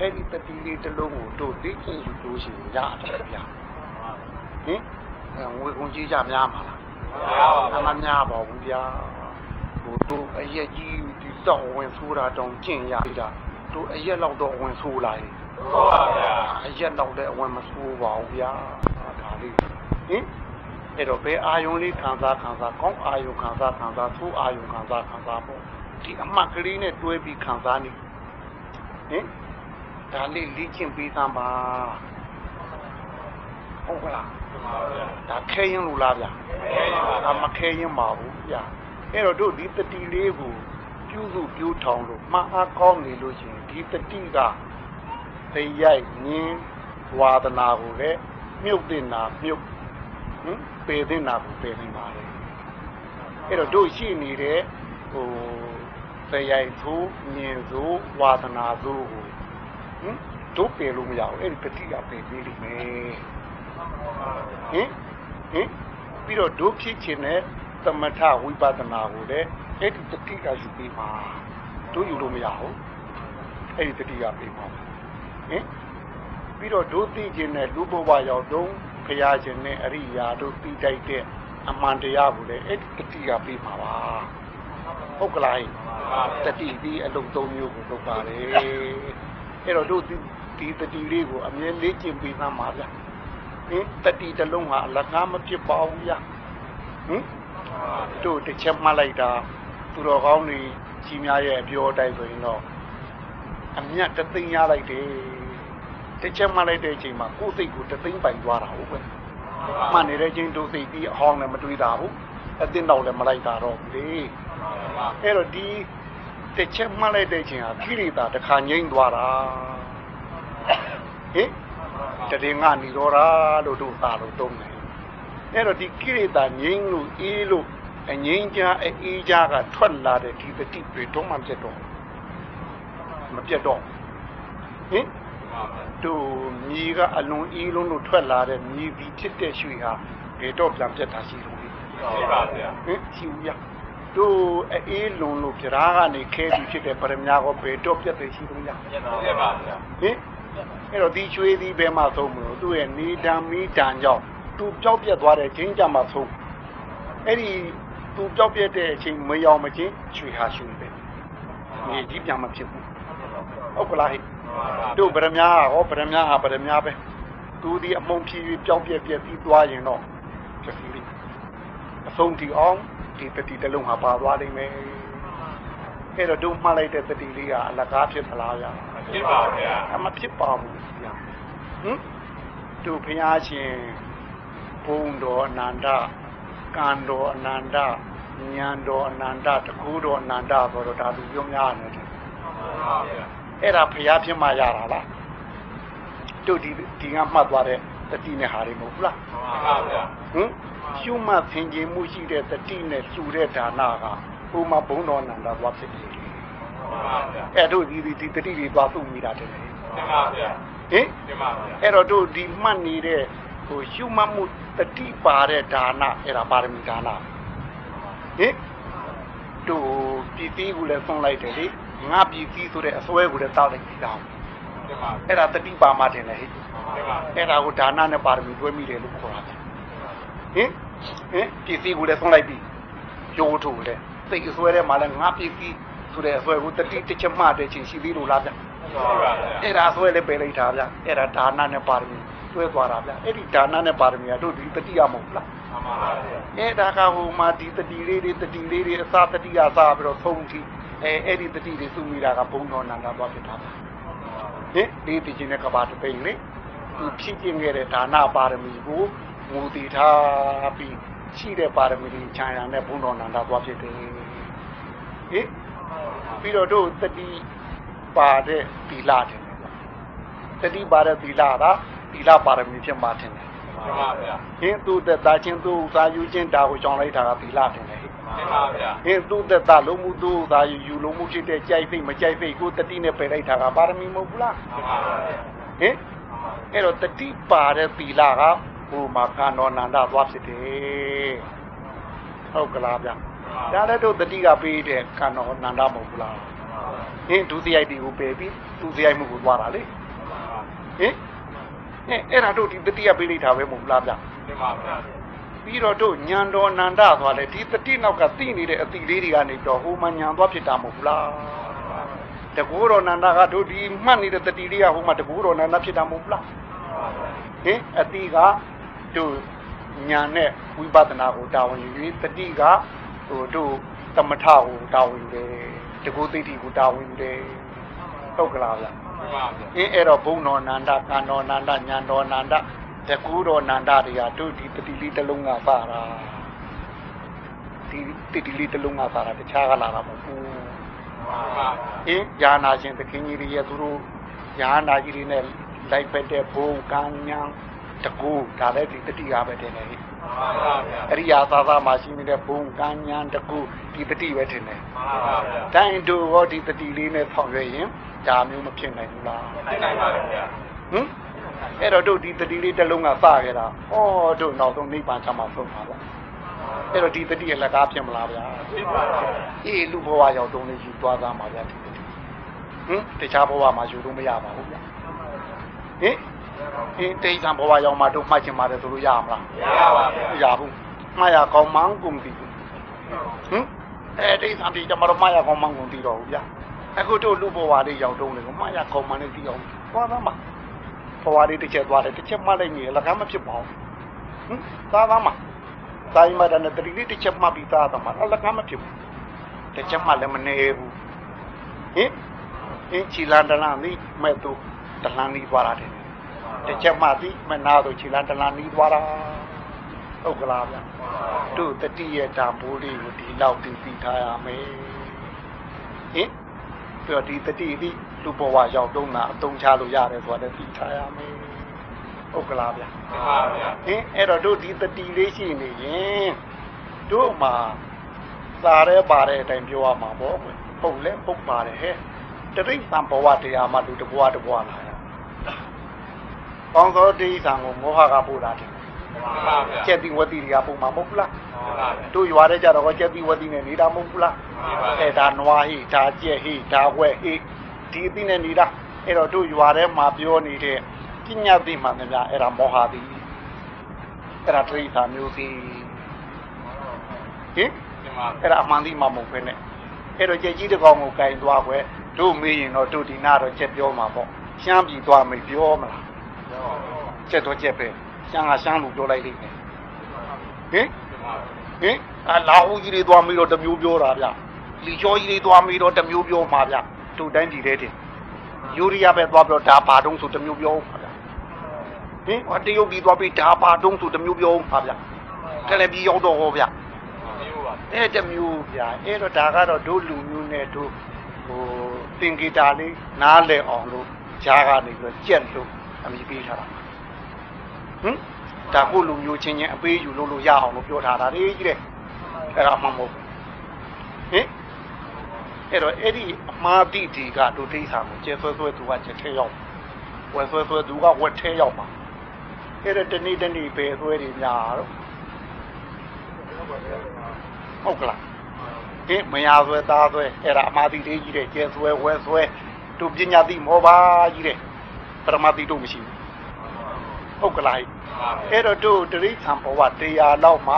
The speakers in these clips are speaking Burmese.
အဲ့ဒီတတိလေးတစ်လုံးကိုတို့သိကျင်ယူလို့ရှိရင်ရတယ်ဗျာဟင်အဲငွေကုန်ကြီးကြများမှာလားမများပါဘူးဗျာဟိုတို့အရက်ကြီးဒီတောက်ဝင်ဆိုးတာတောင်ကျင့်ရတာတို့အရက်လောက်တော့ဝင်ဆိုးလာရင်ဟုတ်ပါဗျာအရက်လောက်လည်းအဝင်မဆိုးပါဘူးဗျာဒါလေးဟင်အဲ့တော့ဘယ်အာယုံလေးခံစားခံစားကောင်းအာယုံခံစားခံစားသိုးအာယုံခံစားခံစားပေါ့ဒီအမှတ်ကလေးနဲ့တွဲပြီးခံစားနေဟင် ဒါလေးလေ့ကျင့်ပေးသမ်းပါဟုတ်ကလားဒါခဲရင်လို့လားဗျာဒါမခဲရင်ပါဘူးဗျာအဲ့တော့တို့ဒီတတိလေးကိုပြုစုပြုထောင်လို့မှားအားကောင်းနေလို့ရှိရင်ဒီတတိကသိရိုက်ငင်းဝါဒနာကိုလည်းမြုပ်တင်တာမြုပ်ဟင်ပေတင်တာကိုပေနေပါလေအဲ့တော့တို့ရှိနေတဲ့ဟိုသိရိုက်သိုးမြင်သိုးဝါဒနာသိုးကို ဟင်တို့ပေလို့မရဘူးအဲ့ဒီတတိကပေပေးလိမ့်မယ်ဟင်ဟင်ပြီးတော့တို့ဖြစ်ခြင်းနဲ့သမထဝိပဿနာကိုလည်းအဲ့ဒီတတိကယူပြီးပါတို့ယူလို့မရဘူးအဲ့ဒီတတိကပြီးပါဟင်ပြီးတော့တို့သိခြင်းနဲ့လူဘဝရောက်တော့ဖရာခြင်းနဲ့အရိယာတို့သိတိုက်တဲ့အမှန်တရားကိုလည်းအဲ့ဒီတတိကပြီးပါပါဟုတ်ကလားတတိဒီအလုံးသုံးမျိုးကိုလုပ်ပါလေ အဲ့တော့တို့ဒီတတိလေးကိုအမြဲလေ့ကျင့်ပြီးသားပါဗျာဟင်တတိတလုံးဟာအလကားမဖြစ်ပါဘူးဗျာဟင်တို့တစ်ချက်မှတ်လိုက်တာသူတော်ကောင်းတွေကြီးများရဲ့အပြောတိုက်ဆိုရင်တော့အမြတ်တသိန်းရလိုက်တယ်တစ်ချက်မှတ်လိုက်တဲ့အချိန်မှာကိုယ်စိတ်ကိုတသိန်းပိုင်သွားတာဟုတ်ပဲမှတ်နေတဲ့ချင်းတို့စိတ်ပြီးအဟောင်းလည်းမတွေးတာဘူးအတင်းတော့လည်းမလိုက်တာတော့လေအဲ့တော့ဒီ တစ်ချက်မှတ်လိုက်တဲ့အချိန်ဟာခိရိတာတစ်ခါငိမ့်သွားတာဟင်တရင်ကနေတော့တာလို့တို့သာလို့တုံးတယ်အဲ့တော့ဒီကိရိတာငိမ့်လို့အေးလို့အငိမ့်ကြအေးကြကထွက်လာတဲ့ဒီပฏิတွေတော့မှပြတ်တော့မပြတ်တော့ဟင်တို့မြေကအလွန်အေးလုံးလို့ထွက်လာတဲ့မြေပြီးဖြစ်တဲ့ရွှေဟာဘယ်တော့ပြန်ပြတ်တာရှိလို့လဲရှိပါဗျာဟင်ရှိဘူးဗျာ တို့အေးလုံလို့ကြရာကနေခဲပြီးဖြစ်တဲ့ပရမညာကိုဘယ်တော့ပြတ်တယ်ရှိဘူးလားပြတ်ပါဗျာဟင်အဲ့တော့ဒီချွေးဒီဘယ်မှာသုံးမလို့သူ့ရဲ့နေတံမီတံကြောင့်သူပျောက်ပြက်သွားတဲ့ချင်းကြမှာသုံးအဲ့ဒီသူပျောက်ပြက်တဲ့အချိန်မယောင်မချင်းချွေဟာရှူပဲနေကြီးပြန်မဖြစ်ဘူးဟုတ်ကလားဟဲ့တို့ပရမညာဟောပရမညာဟာပရမညာပဲသူဒီအမုံဖြီးပြီးပျောက်ပြက်ပြက်ပြီးသွားရင်တော့ဖြစ်ပြီအဆုံးထိအောင် ဒီတတိတလုံးဟာပါသွားနိုင်မယ်အဲ့တော့တို့မှတ်လိုက်တဲ့တတိလေးကအလကားဖြစ်သလားဗျာဖြစ်ပါဗျာအမဖြစ်ပါဘူးဗျာဟင်တို့ဘုရားရှင်ဘုံတော်အနန္တကံတော်အနန္တဉာဏ်တော်အနန္တတကူတော်အနန္တဆိုတော့ဒါသူပြောများတယ်အဲ့ဒါဘုရားဖြစ်မှရတာလားတို့ဒီဒီကမှတ်သွားတဲ့ တတိနဲ့ဟာတွေမဟုတ်ဘူးလားမှန်ပါဗျာဟင်ရှုမှတ်သင်ခြင်းမှုရှိတဲ့တတိနဲ့လှူတဲ့ဒါနကဥမဘုံတော်အနန္တသွားဖြစ်တယ်အဲ့တို့ဒီဒီတတိတွေသွားသူ့မိတာတယ်မှန်ပါဗျာဟင်မှန်ပါဗျာအဲ့တော့တို့ဒီမှတ်နေတဲ့ဟိုရှုမှတ်မှုတတိပါတဲ့ဒါနအဲ့ဒါပါရမီဒါနဟင်တို့ပြည်သီးကိုလည်းဆုံးလိုက်တယ်လေငါပြည်သီးဆိုတဲ့အစွဲကိုလည်းတောက်လိုက်ပြီးတော့ အဲ့ဒါတတိပါမှတင်လေဟိအဲ့ဒါကိုဒါနနဲ့ပါရမီတွဲမိတယ်လို့ခေါ်တာဟင်ဟင်ပြည်သီးကိုလည်းဆုံးလိုက်ပြီးရိုးထုတ်လေစိတ်အစွဲထဲမှာလည်းငါပြည်သီးဆိုတဲ့အစွဲကိုတတိတစ်ချက်မှတဲ့ချင်းရှိသေးလို့လားဗျအဲ့ဒါအစွဲလည်းပယ်လိုက်တာဗျအဲ့ဒါဒါနနဲ့ပါရမီတွဲသွားတာဗျအဲ့ဒီဒါနနဲ့ပါရမီကတို့ဒီတတိယမဟုတ်လားမှန်ပါပါအဲ့ဒါကဟိုမှာဒီတတိလေးတွေတတိလေးတွေအစာတတိယစားပြီးတော့သုံးကြည့်အဲအဲ့ဒီတတိတွေစုမိတာကဘုံတော်နန္ဒသွားဖြစ်တာပါ ဟင်ဒီတခြင်းနဲ့ကဘာတပိန်လေသူဖြစ်ကျင်ခဲ့တဲ့ဒါနပါရမီကိုမူတည်ထားပြီးရှိတဲ့ပါရမီတွေခြံရံတဲ့ဘုံတော်နန္ဒသွားဖြစ်တယ်ဟင်ပြီးတော့တို့တတိပါတဲ့သီလတယ်တတိပါတဲ့သီလကသီလပါရမီဖြစ်မှတင်တယ်မှန်ပါဗျာဟင်းသူသက်သားချင်းသူဥစားယူချင်းဒါကိုကြောင်းလိုက်တာကသီလတင်တယ်မှန် ပါဗျာဟင်းသူသက်သားလုံးမှုသူဥစားယူယူလုံးမှုဖြစ်တဲ့ကြိုက်ဖိတ်မကြိုက်ဖိတ်ကိုတတိနဲ့ပယ်လိုက်တာကပါရမီမဟုတ်ဘူးလားမှန်ပါဗျာဟင်အဲ့တော့တတိပါတဲ့သီလကဟိုမှာကံတော်နန္ဒသွားဖြစ်တယ်ဟုတ်ကလားဗျာဒါလည်းတို့တတိကပေးတဲ့ကံတော်နန္ဒမဟုတ်ဘူးလားဟဟင်ဒုစရိုက်တွေကိုပယ်ပြီးသူစရိုက်မှုကိုသွားတာလေဟင်အဲအဲ့ဒါတို့ဒီတတိယပေးလိုက်တာပဲမဟုတ်ဘူးလားဗျပြီး တော့တို့ညံတော်နန္ဒသွားတယ်ဒီတတိနောက်ကသိနေတဲ့အတိလေးတွေကနေတော့ဟိုမှညံသွားဖြစ်တာမဟုတ်ဘူးလားတကူတော်နန္ဒကတို့ဒီမှတ်နေတဲ့တတိလေးကဟိုမှတကူတော်နန္ဒဖြစ်တာမဟုတ်ဘူးလားဟင်အတိကတို့ညာနဲ့ဝိပဿနာကိုတာဝန်ယူပြီးတတိကဟိုတို့သမထကိုတာဝန်ယူတယ်တကူသိတိကိုတာဝန်ယူတယ်ဟုတ်ကလားဗျအင်းအဲ့တော့ဘုံတော်နန္ဒကံတော်နန္ဒညာတော်နန္ဒ တကူတော်နန္ဒတွေကတို့ဒီတတိလေးတစ်လုံးကပါတာဒီတတိလေးတစ်လုံးကပါတာတခြားကလာတာမဟုတ်ဘူးအင်းယာနာရှင်သခင်ကြီးတွေရဲ့သူတို့ယာနာကြီးတွေနဲ့လိုက်ဖက်တဲ့ဘုံကံညာတကူဒါလည်းဒီတတိကပဲတင်တယ်ဟိအရိယာသာသာမှာရှိနေတဲ့ဘုံကံညာတကူဒီတတိပဲတင်တယ်တိုင်းတို့ဟောဒီတတိလေးနဲ့ဆောင်ရွက်ရင်ဒါမျိုးမဖြစ်နိုင်ဘူးလားဖြစ်နိုင်ပါဗျာဟင် အဲ့တော့တို့ဒီတတိလေးတစ်လုံးကစခဲ့တာဟောတို့နောက်ဆုံးနိဗ္ဗာန်ချမှာဆုံးပါဗျာအဲ့တော့ဒီတတိရဲ့လက်ကားဖြစ်မလားဗျာဖြစ်ပါဗျာအေးလူဘဝရောက်တုံးလေးယူသွားသားမှာဗျာဒီတတိဟင်တခြားဘဝမှာယူလို့မရပါဘူးဗျာဟင်အင်းတိတ်ဆံဘဝရောက်မှတို့မှတ်ချင်ပါတယ်ဆိုလို့ရမလားမရပါဘူးမရဘူးမှားရကောင်းမှန်းကုန်ပြီဟင်အဲတိတ်ဆံဒီကျမတို့မှားရကောင်းမှန်းကုန်ပြီတော့ဗျာအခုတို့လူဘဝလေးရောက်တုံးလေကိုမှားရကောင်းမှန်းလေးပြီးအောင်သွားသားမှာ ဘဝလေးတစ်ချက်သွားတယ်တစ်ချက်မှတ်လိုက်နေလကားမဖြစ်ပါဘူးဟင်သွားသားမှာတိုင်းမှာတဲ့တတိလေးတစ်ချက်မှတ်ပြီးသားသားမှာလကားမဖြစ်ဘူးတစ်ချက်မှလည်းမနေဘူးဟင်အင်းချီလန်တလန်မိမဲ့သူတလန်ပြီးသွားတာတယ်တစ်ချက်မှသိမနာဆိုခြေလန်းတလန်းနီးသွားတာဟုတ်ကလားဗျတို့တတိယတံပိုးလေးကိုဒီလောက်သိသိထားရမယ်ဟင်ပြီးတော့ဒီတတိဒီ လူဘဝရောက်တော့တာအတုံးချလို့ရတယ်ဆိုတော့သိထားရမယ်ဟုတ်ကလားဗျဟုတ်ပါဗျဟင်အဲ့တော့တို့ဒီတတိလေးရှိနေရင်တို့မှာစားရဲပါတဲ့အတိုင်းပြောရမှာပေါ့ဟုတ်လဲဟုတ်ပါတယ်ဟဲ့တရိစ္ဆာန်ဘဝတရားမှာလူတဘဝတဘဝလာကောင်းသောတိဋ္ဌာန်ကိုမောဟကပို့တာတယ်ကျက်တိဝတိတွေကပုံမှာမဟုတ်ဘူးလားတို့ရွာတဲ့ကြတော့ကျက်တိဝတိနဲ့နေတာမဟုတ်ဘူးလားအဲဒါနွားဟိဒါကျက်ဟိဒါဝဲဟိ ဒီအသိနဲ့နေတာအဲ့တော့တို့ရွာထဲမှာပြောနေတဲ့ပညာသိမှန်တယ်ဗျာအဲ့ဒါမောဟတိအဲ့ဒါတိဋ္ဌာန်မျိုးစီဟင်အဲ့ဒါအမှန်သိမှမဟုတ်ဘဲနဲ့အဲ့တော့ကြက်ကြီးတကောင်ကိုကင်သွားခွဲတို့မေးရင်တော့တို့ဒီနာတော့ချက်ပြောမှာပေါ့ရှမ်းပြည်သွားမေးပြောမလားကျက်တော့ကျက်ပဲရှမ်းကရှမ်းလို့ပြောလိုက်လိမ့်မယ်ဟင်ဟင်အလာဟူကြီးတွေသွားပြီးတော့တမျိုးပြောတာဗျလီချောကြီးတွေသွားပြီးတော့တမျိုးပြောမှာဗျ သူတိုင်းဒီတဲ့တင်ယူရီးယားပဲသွားပြီးတော့ဒါဘာတုံးဆိုတမျိုးပြောမှာဗျဟင်ဟောတရုတ်ပြည်သွားပြီးဒါဘာတုံးဆိုတမျိုးပြောမှာဗျတယ်လီပြည်ရောက်တော့ဟောဗျအဲ့တမျိုးဗျအဲ့တော့ဒါကတော့တို့လူမျိုးနဲ့တို့ဟိုသင်္ကေတလေးနားလည်အောင်လို့ဂျားကနေပြီးတော့ကြက်လို့အမိပေးထားတာဟင်ဒါကိုလူမျိုးချင်းချင်းအပေးယူလို့လို့ရအောင်လို့ပြောထားတာလေကြီးတဲ့အဲ့ဒါမှမဟုတ်ဟင် အဲ့တော့အဲ့ဒီအမှားတိတီကဒုတိယဆာကိုကျဲဆွဲဆွဲသူကကျဲထဲရောက်ဝက်ဆွဲဆွဲသူကဝက်ထဲရောက်ပါအဲ့ဒါတနေ့တနေ့ပဲဆွဲတွေများတော့ဟုတ်ကလားဒီမရဆွဲသားဆွဲအဲ့ဒါအမှားတိလေးကြီးတဲ့ကျဲဆွဲဝက်ဆွဲသူပညာတိမောပါကြီးတဲ့ပရမတိတို့မရှိဘူးဟုတ်ကလားအဲ့တော့တို့တရိษံဘဝတရားလောက်မှ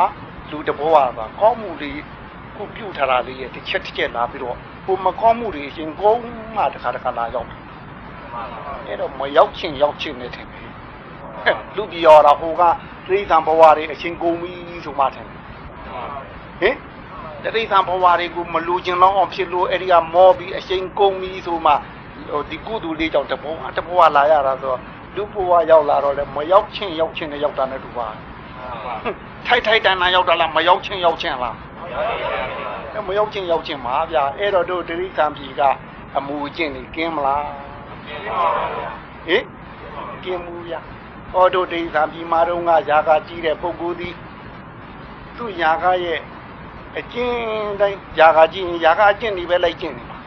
လူတဘဝကကောင်းမှုတွေခုပြုထားတာလေးရဲ့တစ်ချက်တစ်ချက်လာပြီးတော့ ဟိုမကောင်းမှုတွေရှင်ကုန်းမှတခါတခါလာရောက်အဲ့တော့မရောက်ချင်းရောက်ချင်းနေတယ်လူပြောတာဟိုကတရိษံဘဝတွေအရှင်ကုန်ပြီဆိုမှထင်တယ်ဟင်တရိษံဘဝတွေကိုမလူကျင်တော့အောင်ဖြစ်လို့အဲ့ဒီကမောပြီးအရှင်ကုန်ပြီဆိုမှဟိုဒီကုသူလေးကြောင့်တဘဝတဘဝလာရတာဆိုတော့လူဘဝရောက်လာတော့လေမရောက်ချင်းရောက်ချင်းနဲ့ရောက်တာနဲ့တူပါထိုက်ထိုက်တန်တန်ရောက်တာလားမရောက်ချင်းရောက်ချင်းလား မရောက်ချင်းရောက်ချင်းပါဗျာအဲ့တော့တို့တတိကံပြီကအမူအကျင့်ကြီးကင်းမလားဟင်ကင်းမှုရဟောတို့တတိကံပြီမှာတော့ကຢာကကြီးတဲ့ပုဂ္ဂိုလ်သည်သူ့ຢာကရဲ့အကျင့်တိုင်းຢာကကြီးရင်ຢာကအကျင့်တွေပဲလိုက်ကျင့်နေမှာ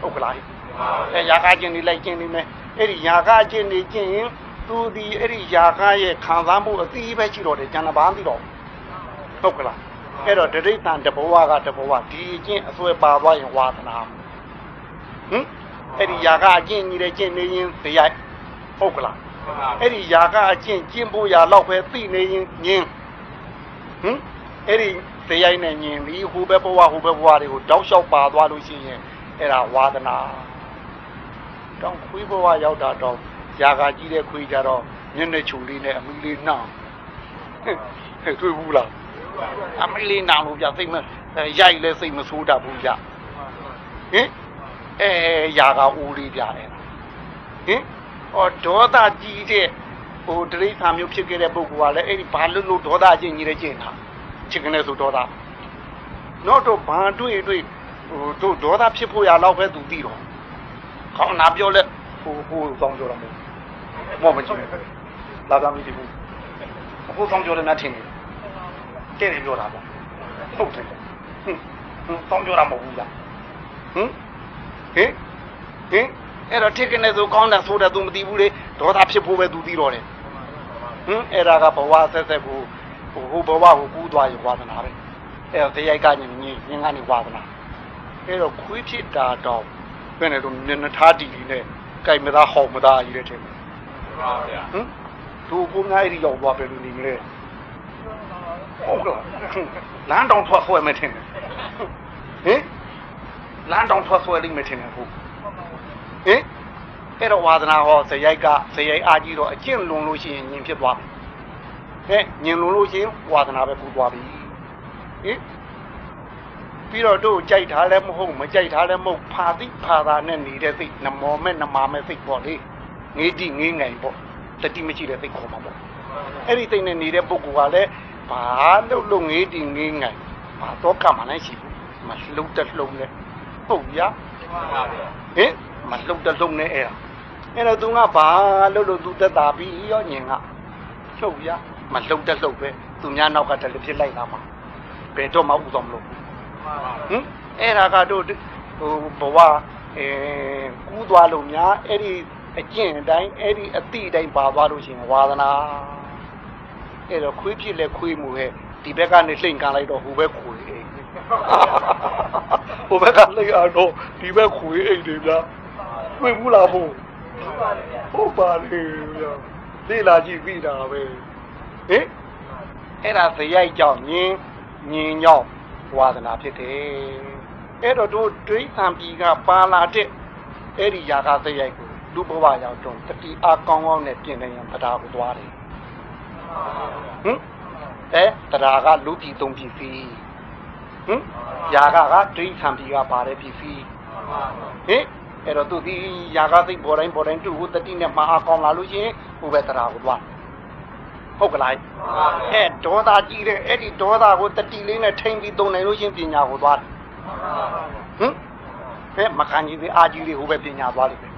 ဟုတ်ကလားအဲຢာကကျင့်နေလိုက်ကျင့်နေမယ်အဲ့ဒီຢာကကျင့်နေကျင့်ရင်သူဒီအဲ့ဒီຢာကရဲ့ခံစားမှုအသီးပဲရှိတော့တယ်ကျန်တာဘာမှမသိတော့ဟုတ်ကလား အဲ့တော့ဒိဋ္ဌံတဘဝကတဘဝဒီအကျင့်အစွဲပါသွားရင်ဝါသနာဟ ဟင်အဲ့ဒီຢာကအကျင့်ကြီးတဲ့ကျင့်နေရင်ဇယိုက်ဟုတ်ကလားအဲ့ဒီຢာကအကျင့်ကျင့်ဖို့ຢာတော့ပဲသိနေရင်ညင်းဟင်အဲ့ဒီဇယိုက်နဲ့ညင်းပြီးဟိုဘက်ဘဝဟိုဘက်ဘဝတွေကိုတောက်လျှောက်ပါသွားလို့ရှိရင်အဲ့ဒါဝါဒနာတောင်းခွေးဘဝရောက်တာတော့ຢာကကြီးတဲ့ခွေးကြတော့ညနေချူလေးနဲ့အမီလေးနှောင်းဟဲ့တွေ့ဘူးလား အမီလေးနှောင်းလို့ပြစိတ်မရိုက်လဲစိတ်မဆိုးတတ်ဘူးကြဟင်အဲຢာကဦးလေးပြတယ်ဟင်ဟောဒေါသကြီးတဲ့ဟိုဒိဋ္ဌာမျိုးဖြစ်ခဲ့တဲ့ပုဂ္ဂိုလ်ကလည်းအဲ့ဒီဘာလို့လို့ဒေါသချင်းကြီးတဲ့ကျင့်တာချစ်ကနေဆိုဒေါသတော့တော့ဘာတွေ့တွေ့ဟိုတို့ဒေါသဖြစ်ဖို့ရတော့ပဲသူသိတော့ခေါင်းနာပြောလဲဟိုဟိုဆောင်ပြောတာမဟုတ်မောမကြည့်လာကြမကြည့်ဘူးဟိုဆောင်ပြောတယ်များထင်တယ် တဲ့တယ်ပြောတာပေါ့ဟုတ်တယ်ဟင်ဟိုဆောင်ပြောတာမဟုတ်ဘူးလားဟင်ဟင်ဟင်အဲ့တော့ထစ်ကနေဆိုကောင်းတာဆိုတယ်သူမသိဘူးလေဒေါသဖြစ်ဖို့ပဲသူသိတော့တယ်ဟင်အဲ့ဒါကဘဝဆက်ဆက်ကိုဟိုဘဝကိုကူးသွားရင်ဝါသနာပဲအဲ့တော့တရားကညင်ညင်ကနေဝါသနာအဲ့တော့ခွေးဖြစ်တာတော့ဘယ်နဲ့တော့နနထားတီလီနဲ့ကြိုက်မသားဟောက်မသားကြီးတဲ့ထင်တယ်ဟင်သူဘုံငါးရီရောက်သွားပဲလို့နေမလဲ ဟုတ်ကဲ့လမ်းတောင်ထွက်ဆွဲမယ်ထင်တယ်ဟင်လမ်းတောင်ထွက်ဆွဲလိမ့်မယ်ထင်တယ်ဟုတ်ဟင်အဲ့တော့ဝါသနာဟောဇယိုက်ကဇယိုက်အားကြီးတော့အကျင့်လွန်လို့ရှိရင်ညင်ဖြစ်သွားဟဲ့ညင်လွန်လို့ရှိရင်ဝါသနာပဲကူသွားပြီဟင်ပြီးတော့တို့ကြိုက်ထားလဲမဟုတ်မကြိုက်ထားလဲမဟုတ်ဖာတိဖာသာနဲ့နေတဲ့စိတ်နမောမဲ့နမာမဲ့စိတ်ပေါ့လေငေးတိငေးငိုင်ပေါ့တတိမရှိတဲ့စိတ်ခေါ်မှာပေါ့အဲ့ဒီစိတ်နဲ့နေတဲ့ပုဂ္ဂိုလ်ကလည်း ဘာလို့လို့ငေးတိငေးငိုင်ဘာတော့ကမှလည်းရှိဘူးမလှုပ်တက်လှုပ်လဲဟုတ်ရဟင်မလှုပ်တက်လှုပ်နဲ့အဲ့ဒါအဲ့တော့သူကဘာလို့လို့သူတက်တာပြီးရောညင်ကလှုပ်ရမလှုပ်တက်လှုပ်ပဲသူများနောက်ကတည်းကဖြစ်လိုက်တာမှာဘယ်တော့မှဥဆောင်မလို့ဟင်အဲ့ဒါကတော့ဟိုဘဝအဲကူးသွားလို့များအဲ့ဒီအကျင့်အတိုင်းအဲ့ဒီအတိအတိုင်းပါသွားလို့ရှိရင်ဝါသနာ အဲ့တော့ခွေးဖြစ်လဲခွေးမှုဟဲ့ဒီဘက်ကနေလှိမ့်ကန်လိုက်တော့ဟိုဘက်ခွေးအိမ်ဟိုဘက်ကလှိမ့်အောင်တော့ဒီဘက်ခွေးအိမ်တွေဗျာတွေ့ဘူးလားဖို့ဟုတ်ပါလေဗျာလေ့လာကြည့်ပြီးတာပဲဟင်အဲ့ဒါဇယိုက်ကြောင့်ညင်းညင်းကြောင့်ဝါသနာဖြစ်တယ်အဲ့တော့တို့ဒိဋ္ဌံပြီကပါလာတဲ့အဲ့ဒီຢာကဇယိုက်ကိုလူဘဝရောက်တော့တတိအားကောင်းကောင်းနဲ့ပြင်နေရင်တရားကိုသွားတယ် ဟင်အဲတရားကလူပြည်သုံးပြည်စီဟင်ຢာကကဒိဋ္ဌံပြီကပါတယ်ပြည်စီဟင်အဲ့တော့သူဒီຢာကသိပေါ်တိုင်းပေါ်တိုင်းသူ့ကိုတတိနဲ့မအားကောင်းလာလို့ရှိရင်ဟိုပဲတရားကိုသွားဟုတ်ကလားအဲဒေါသကြီးတဲ့အဲ့ဒီဒေါသကိုတတိလေးနဲ့ထိမ့်ပြီးသုံးနိုင်လို့ရှိရင်ပညာကိုသွားတယ်ဟင်အဲမကန်ကြီးဒီအာကြီးတွေဟိုပဲပညာသွားလိမ့်မယ်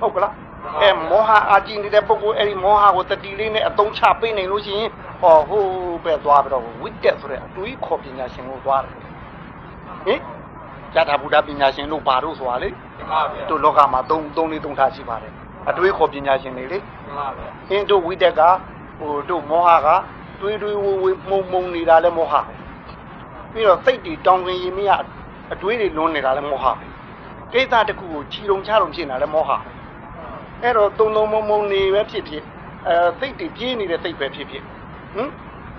ဟုတ်ကလား အဲမောဟအာကြီးနေတဲ့ပုဂ္ဂိုလ်အဲ့ဒီမောဟကိုတတိလေးနဲ့အသုံးချပေးနိုင်လို့ရှိရင်ဟောဟိုပဲသွားပြီးတော့ဝိတက်ဆိုတဲ့အတွေးခေါ်ပညာရှင်ကိုသွားတယ်ဟင်ဇာတာဗုဒ္ဓပညာရှင်တို့ဘာလို့ဆိုတာလေတို့လောကမှာ၃၃လေး၃ထားရှိပါတယ်အတွေးခေါ်ပညာရှင်တွေလေအင်းတို့ဝိတက်ကဟိုတို့မောဟကတွေးတွေးဝဝမုံမုံနေတာလဲမောဟပဲပြီးတော့စိတ်တွေတောင်းခင်ရင်မရအတွေးတွေလွန်နေတာလဲမောဟပဲကိစ္စတစ်ခုကိုခြီတုံချတုံဖြစ်နေတာလဲမောဟပဲ အဲ့တော့တုံတုံမုံမုံနေပဲဖြစ်ဖြစ်အဲစိတ်တွေပြေးနေတဲ့စိတ်ပဲဖြစ်ဖြစ်ဟမ်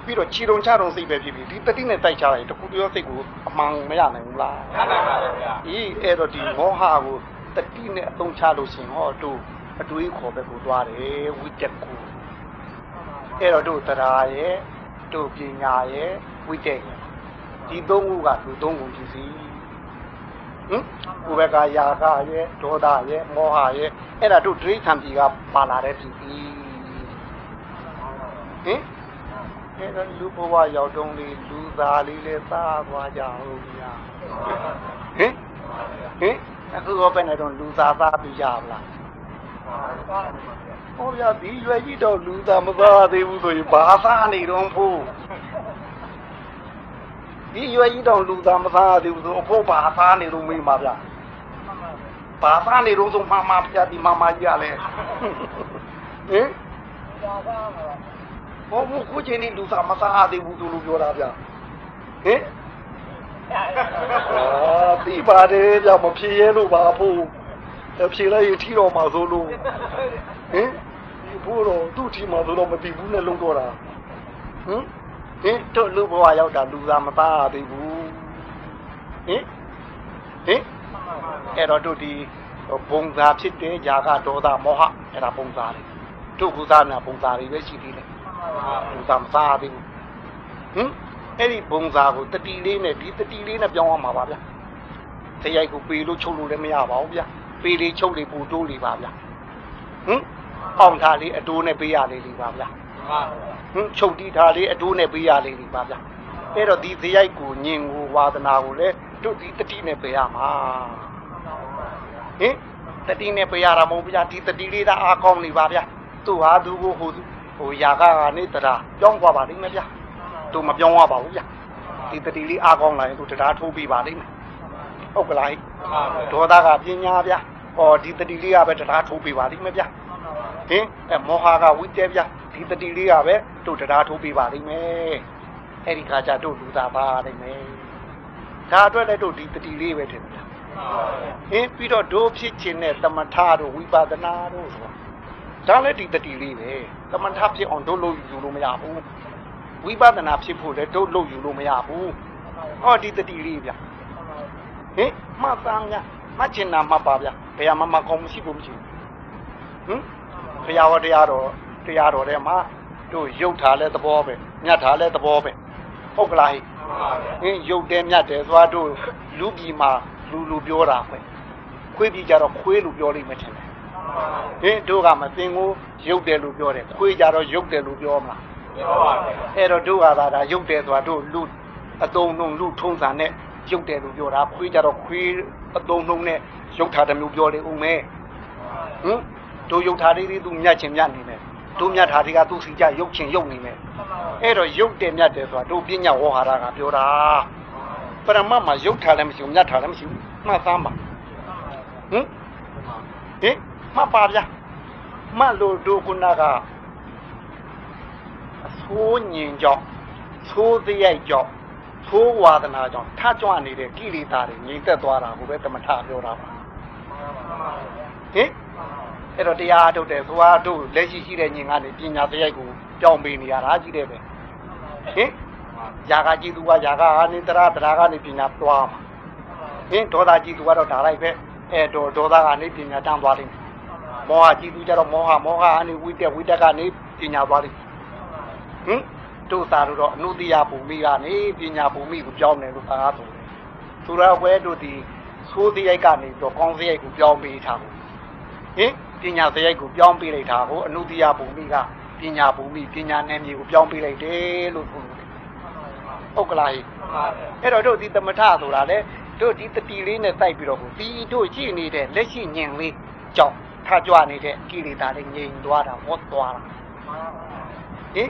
ပြီးတော့ခြီတုံချတုံစိတ်ပဲဖြစ်ဖြစ်ဒီတတိနဲ့တိုက်ချလိုက်တခုတည်းစိတ်ကိုအမှန်မရနိုင်ဘူးလားရနိုင်ပါဗျာအေးအဲ့တော့ဒီမောဟကိုတတိနဲ့အသုံးချလို့ရှင်ဟောတို့အတွေးခေါ်ပဲကိုသွားတယ်ဝိတက်ကိုအဲ့တော့တို့တရားရဲ့တို့ပညာရဲ့ဝိတက်ရဲ့ဒီသုံးခုကလူသုံးခုဖြစ်စီ ဟင်ကိုယ်ဘက်ကယာကရဲ့ဒေါသရဲ့မောဟရဲ့အဲ့ဒါတို့ဒိဋ္ဌံပြီကပါလာတဲ့ဖြစ်စီဟင်အဲ့တော့လူဘဝရောက်တုံးလေးလူသားလေးလေးသားသွားကြဟုတ်ဗျာဟင်ဟင်အခုတော့ပဲနေတော့လူသားသားပြရပါလားဟောဗျာဒီရွယ်ကြီးတော့လူသားမသားသေးဘူးဆိုရင်ဘာသားနေတော့ဖို့ ဒီရွယ်ကြီးတော့လူသားမသားသေးဘူးဆိုအဖို့ဘာသားနေတော့မေးပါဗျာဘာသားနေတော့ဆိုမမပြဒီမမကြီးရလဲဟင်ဟောဘုခုချင်းဒီလူသားမသားသေးဘူးသူလို့ပြောတာဗျာဟင်ဟအာသိပါတယ်ဗျမဖြေရဲလို့ပါဖို့ဖြေလိုက်ရင်ထီတော်မှာဆိုလို့ဟင်ဒီဘိုးတော်သူ့ထီမှာဆိုတော့မသိဘူးနဲ့လုံးတော့တာဟင် ဟင်တို့လူဘဝရောက်တာလူသားမသားရသေးဘူးဟင်ဟင်အဲ့တော့တို့ဒီဘုံသာဖြစ်တဲ့ຢာကဒေါသမောဟအဲ့ဒါဘုံသာတွေတို့ကုသနာဘုံသာတွေပဲရှိသေးတယ်လူသားမသားရသေးဘူးဟင်အဲ့ဒီဘုံသာကိုတတိလေးနဲ့ဒီတတိလေးနဲ့ပြောင်းရမှာပါဗျာတရိုက်ကိုပေလို့ချုပ်လို့လည်းမရပါဘူးဗျာပေလေးချုပ်လေးပူတိုးလေးပါဗျာဟင်ပေါင်ထားလေးအတိုးနဲ့ပေးရလေးလေးပါဗျာ ဟင်ချုပ်တီးထားလေးအတိုးနဲ့ပေးရလေးတွေပါဗျာအဲ့တော့ဒီဇယိုက်ကိုညင်ကိုဝါသနာကိုလည်းတို့ဒီတတိနဲ့ပေးရမှာဟင်တတိနဲ့ပေးရတာမဟုတ်ဗျာဒီတတိလေးသာအားကောင်းနေပါဗျာသူဟာသူကိုဟိုဟိုຢာကကနေတရာပြောင်းသွားပါလိမ့်မယ်ဗျာသူမပြောင်းရပါဘူးဗျာဒီတတိလေးအားကောင်းလာရင်သူတရားထိုးပြီးပါလိမ့်မယ်ဟုတ်ကလားဒေါသကပညာဗျာဟောဒီတတိလေးကပဲတရားထိုးပြီးပါလိမ့်မယ်ဗျာဟင်အဲမောဟကဝိတဲပြ ဒီတတိလေးကပဲတို့တရားထိုးပြပါလိမ့်မယ်အဲ့ဒီခါကျတို့လူသားပါလိမ့်မယ်ဒါအတွက်လည်းတို့ဒီတတိလေးပဲထင်တယ်ဟင်ပြီးတော့တို့ဖြစ်ခြင်းနဲ့သမထတို့ဝိပဿနာတို့ဆိုတာဒါလည်းဒီတတိလေးပဲသမထဖြစ်အောင်တို့လို့ယူလို့မရဘူးဝိပဿနာဖြစ်ဖို့လည်းတို့လို့ယူလို့မရဘူးဟောဒီတတိလေးဗျဟင်မှတ်သားများမှတ်ချင်တာမှတ်ပါဗျဘယ်မှာမှကောင်းမရှိဘူးမရှိဘူးဟင်ဘုရားဟောတရားတော် တရားတော်ထဲမှာတို့ရုပ်ထားလဲသဘောပဲမြတ်ထားလဲသဘောပဲဟုတ်ကလားဟိဟင်းရုပ်တယ်မြတ်တယ်သွားတို့လူပြည်မှာလူလူပြောတာပဲခွေးပြည်ကြတော့ခွေးလူပြောလိမ့်မယ်ထင်တယ်ဟင်းတို့ကမသိကိုရုပ်တယ်လို့ပြောတယ်ခွေးကြတော့ရုပ်တယ်လို့ပြောမလားအဲ့တော့တို့ကသာဒါရုပ်တယ်ဆိုတာတို့လူအတုံနှုံလူထုံးစံနဲ့ရုပ်တယ်လို့ပြောတာခွေးကြတော့ခွေးအတုံနှုံနဲ့ရုပ်ထားတဲ့မျိုးပြောလေဦးမယ်ဟင်တို့ယုတ်ထားလေးတွေသူမြတ်ချင်းမြတ်နေမယ် တို့မြတ်ထားတွေကသူ့စီကြယုတ်ချင်းယုတ်နေမယ်အဲ့တော့ယုတ်တယ်မြတ်တယ်ဆိုတာတို့ပညာဝေါ်ဟာရကပြောတာပရမတ်မှာယုတ်ထားလည်းမရှိဘူးမြတ်ထားလည်းမရှိဘူးမှတ်သားပါဟင်ဟင်မှတ်ပါဗျာမှတ်လို့တို့ခုနကအဆိုးညင်ကြောင့်သိုးစရိုက်ကြောင့်သိုးဝါဒနာကြောင့်ထကြွနေတဲ့ကိလေသာတွေငြိမ်သက်သွားတာကိုပဲတမထပြောတာပါဟင် အဲ့တော့တရားထုတ်တယ်သွားတို့လက်ရှိရှိတဲ့ညင်ကနေပညာစရိုက်ကိုကြောင်းပေးနေရတာကြီးတယ်ပဲဟင်ຢာကကြည်သူကຢာကအာနိတရာတရားကနေပညာသွားမှာဟင်ဒေါသကြည်သူကတော့ဒါလိုက်ပဲအဲ့တော့ဒေါသကနေပညာတန်းသွားလိမ့်မယ်မောဟကြည်သူကြတော့မောဟမောဟအနေဝိတက်ဝိတက်ကနေပညာသွားလိမ့်မယ်ဟင်တို့သာတို့တော့အနုတ္တိယဘူမိကနေပညာဘူမိကိုပြောင်းတယ်လို့သာဆိုတယ်သူရဝဲတို့ဒီသိုးစရိုက်ကနေတော့ကောင်းစရိုက်ကိုပြောင်းပေးထားဘူးဟင် ပညာစရိုက်ကိုပြောင်းပေးလိုက်တာကိုအနုတ္တိယဘုံမိကပညာဘုံမိပညာနယ်မြေကိုပြောင်းပေးလိုက်တယ်လို့ဆိုလို့ဟုတ်ကလားဟိအဲ့တော့တို့ဒီသမထဆိုတာလေတို့ဒီတတိလေးနဲ့စိုက်ပြီးတော့ကိုဒီတို့ရှိနေတဲ့လက်ရှိညင်လေးကြောင့်ထကြွနေတဲ့ကိလေသာတွေငြိမ်သွားတာဝတ်သွားတာဟင်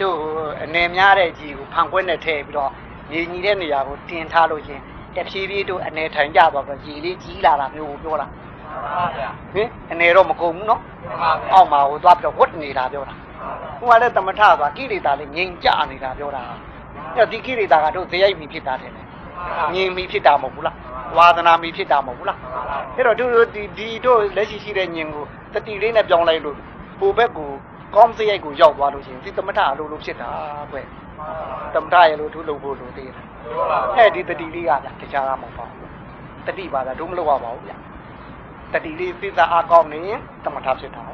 တို့အနေများတဲ့ကြီးကိုဖန်ခွဲနဲ့ထည့်ပြီးတော့ညီညီတဲ့နေရာကိုတင်ထားလို့ရှင်တဖြည်းဖြည်းတို့အနေထိုင်ကြသွားတော့ကြီးလေးကြီးလာတာမျိုးကိုပြောတာ ဟင်အနေတော့မကုန်ဘူးနော်အောက်မှာဟိုသွားပြီးတော့ဝတ်နေတာပြောတာဟိုကလည်းသမထဆိုတာကိလေသာလေးငြိမ်ကြနေတာပြောတာအဲ့ဒီကိလေသာကတို့ဇယိုက်မိဖြစ်တာတယ်ငြိမ်မိဖြစ်တာမဟုတ်ဘူးလားဝါသနာမိဖြစ်တာမဟုတ်ဘူးလားအဲ့တော့တို့ဒီဒီတို့လက်ရှိရှိတဲ့ညင်ကိုတတိလေးနဲ့ပြောင်းလိုက်လို့ဟိုဘက်ကိုကောင်းဇယိုက်ကိုရောက်သွားလို့ရှိရင်ဒီသမထအလိုလိုဖြစ်တာကွသမထရဲ့လို့သူ့လုပ်ဖို့လိုသေးတယ်အဲ့ဒီတတိလေးကဗျတခြားကမဟုတ်ပါဘူးတတိပါတာတို့မလုပ်ရပါဘူးဗျ တတိလေးစိတ်အားကောင်းနေရင်တမထဖြစ်တာ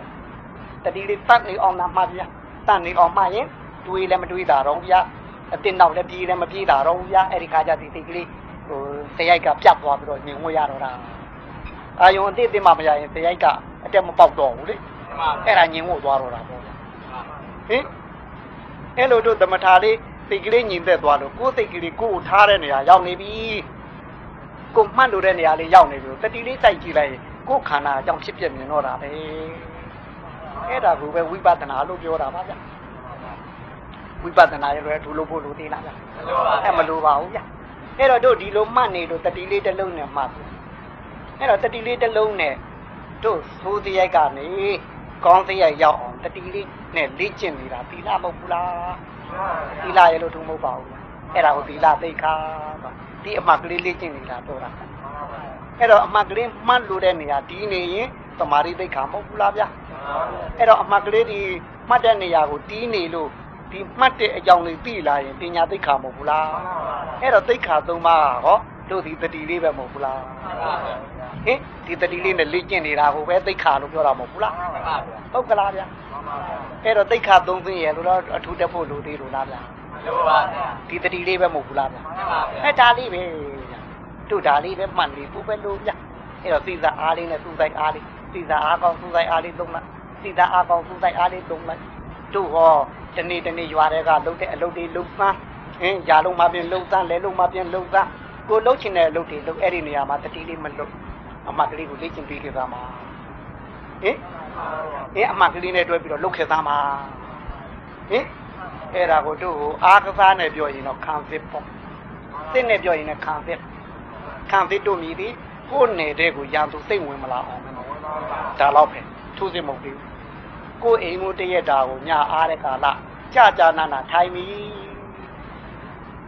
တတိလေးတတ်နေအောင်လာမှဗျာတတ်နေအောင်မှရင်တွေးလည်းမတွေးတာတော့ဗျာအတင်းတော့လည်းပြေးလည်းမပြေးတာတော့ဗျာအဲ့ဒီခါကျဒီစိတ်ကလေးဟိုစရိုက်ကပြတ်သွားပြီးတော့ညင်ဝဲရတော့တာအာယုံအတိတ်တင်မှမရရင်စရိုက်ကအတက်မပေါက်တော့ဘူးလေအဲ့ဒါညင်ဝဲသွားတော့တာပေါ့ဗျာဟင်အဲ့လိုတို့တမထလေးစိတ်ကလေးညင်သက်သွားလို့ကိုယ်စိတ်ကလေးကိုယ်ကိုထားတဲ့နေရာရောက်နေပြီကိုမှတ်လို့တဲ့နေရာလေးရောက်နေပြီတတိလေးစိုက်ကြည့်လိုက်ရင် ကိုယ်ခန္ဓာအကြောင်းဖြစ်ပြမြင်တော့တာပဲအဲ့ဒါကိုပဲဝိပဿနာလို့ပြောတာပါဗျဝိပဿနာရဲ့လည်းဒူလို့ဖို့လို့သိလားဗျအဲ့မလိုပါဘူးဗျအဲ့တော့တို့ဒီလိုမှတ်နေလို့တတိလေးတစ်လုံးနဲ့မှတ်ပြီအဲ့တော့တတိလေးတစ်လုံးနဲ့တို့သိုးစရိုက်ကနေကောင်းစရိုက်ရောက်အောင်တတိလေးနဲ့လေ့ကျင့်နေတာသီလမဟုတ်ဘူးလားသီလရဲ့လို့သူမဟုတ်ပါဘူးဗျအဲ့ဒါကိုသီလသိက္ခာဆိုဒီအမှတ်ကလေးလေ့ကျင့်နေတာပြောတာ အဲ့တော့အမှတ်ကလေးမှတ်လို့တဲ့နေရာဒီနေရင်သမာဓိသိက္ခာမဟုတ်ဘူးလားဗျာအဲ့တော့အမှတ်ကလေးဒီမှတ်တဲ့နေရာကိုတီးနေလို့ဒီမှတ်တဲ့အကြောင်းလေးသိလာရင်ပညာသိက္ခာမဟုတ်ဘူးလားအဲ့တော့သိက္ခာသုံးပါးဟောတို့ဒီတတိလေးပဲမဟုတ်ဘူးလားဟင်ဒီတတိလေးနဲ့လေ့ကျင့်နေတာကိုပဲသိက္ခာလို့ပြောတာမဟုတ်ဘူးလားဟုတ်ကလားဗျာအဲ့တော့သိက္ခာသုံးသိရလို့တော့အထူးတက်ဖို့လိုသေးလို့လားဗျာဒီတတိလေးပဲမဟုတ်ဘူးလားဗျာအဲ့ဒါလေးပဲဗျာ တို့ဒါလေးပဲမှန်လေးပူပဲလို့ဗျာအဲ့တော့သိစာအားလေးနဲ့သူ့ဆိုင်အားလေးသိစာအားကောင်းသူ့ဆိုင်အားလေးသုံးလိုက်သိစာအားကောင်းသူ့ဆိုင်အားလေးသုံးလိုက်တို့ဟောတနေ့တနေ့ရွာတွေကလှုပ်တဲ့အလုပ်တွေလှုပ်သန်းဟင်းຢာလုံးမှပြင်လှုပ်သန်းလဲလုံးမှပြင်လှုပ်သန်းကိုလှုပ်ချင်တဲ့အလုပ်တွေလှုပ်အဲ့ဒီနေရာမှာတတိလေးမလှုပ်အမှတ်ကလေးကိုလေ့ကျင့်ပြီးခဲ့သားမှာဟင်အဲအမှတ်ကလေးနဲ့တွဲပြီးတော့လှုပ်ခဲ့သားမှာဟင်အဲ့ဒါကိုတို့ဟိုအာကစားနဲ့ပြောရင်တော့ခံစစ်ပေါ့စစ်နဲ့ပြောရင်လည်းခံစစ် ခံစစ်တို့မြည်သည်ကိုယ်နယ်တဲ့ကိုရန်သူစိတ်ဝင်မလာအောင်ဒါတော့ပဲသူစစ်မဟုတ်ဘူးကိုယ်အိမ်မတရက်တာကိုညအားတဲ့ကာလကြာကြာနာနာထိုင်ပြီ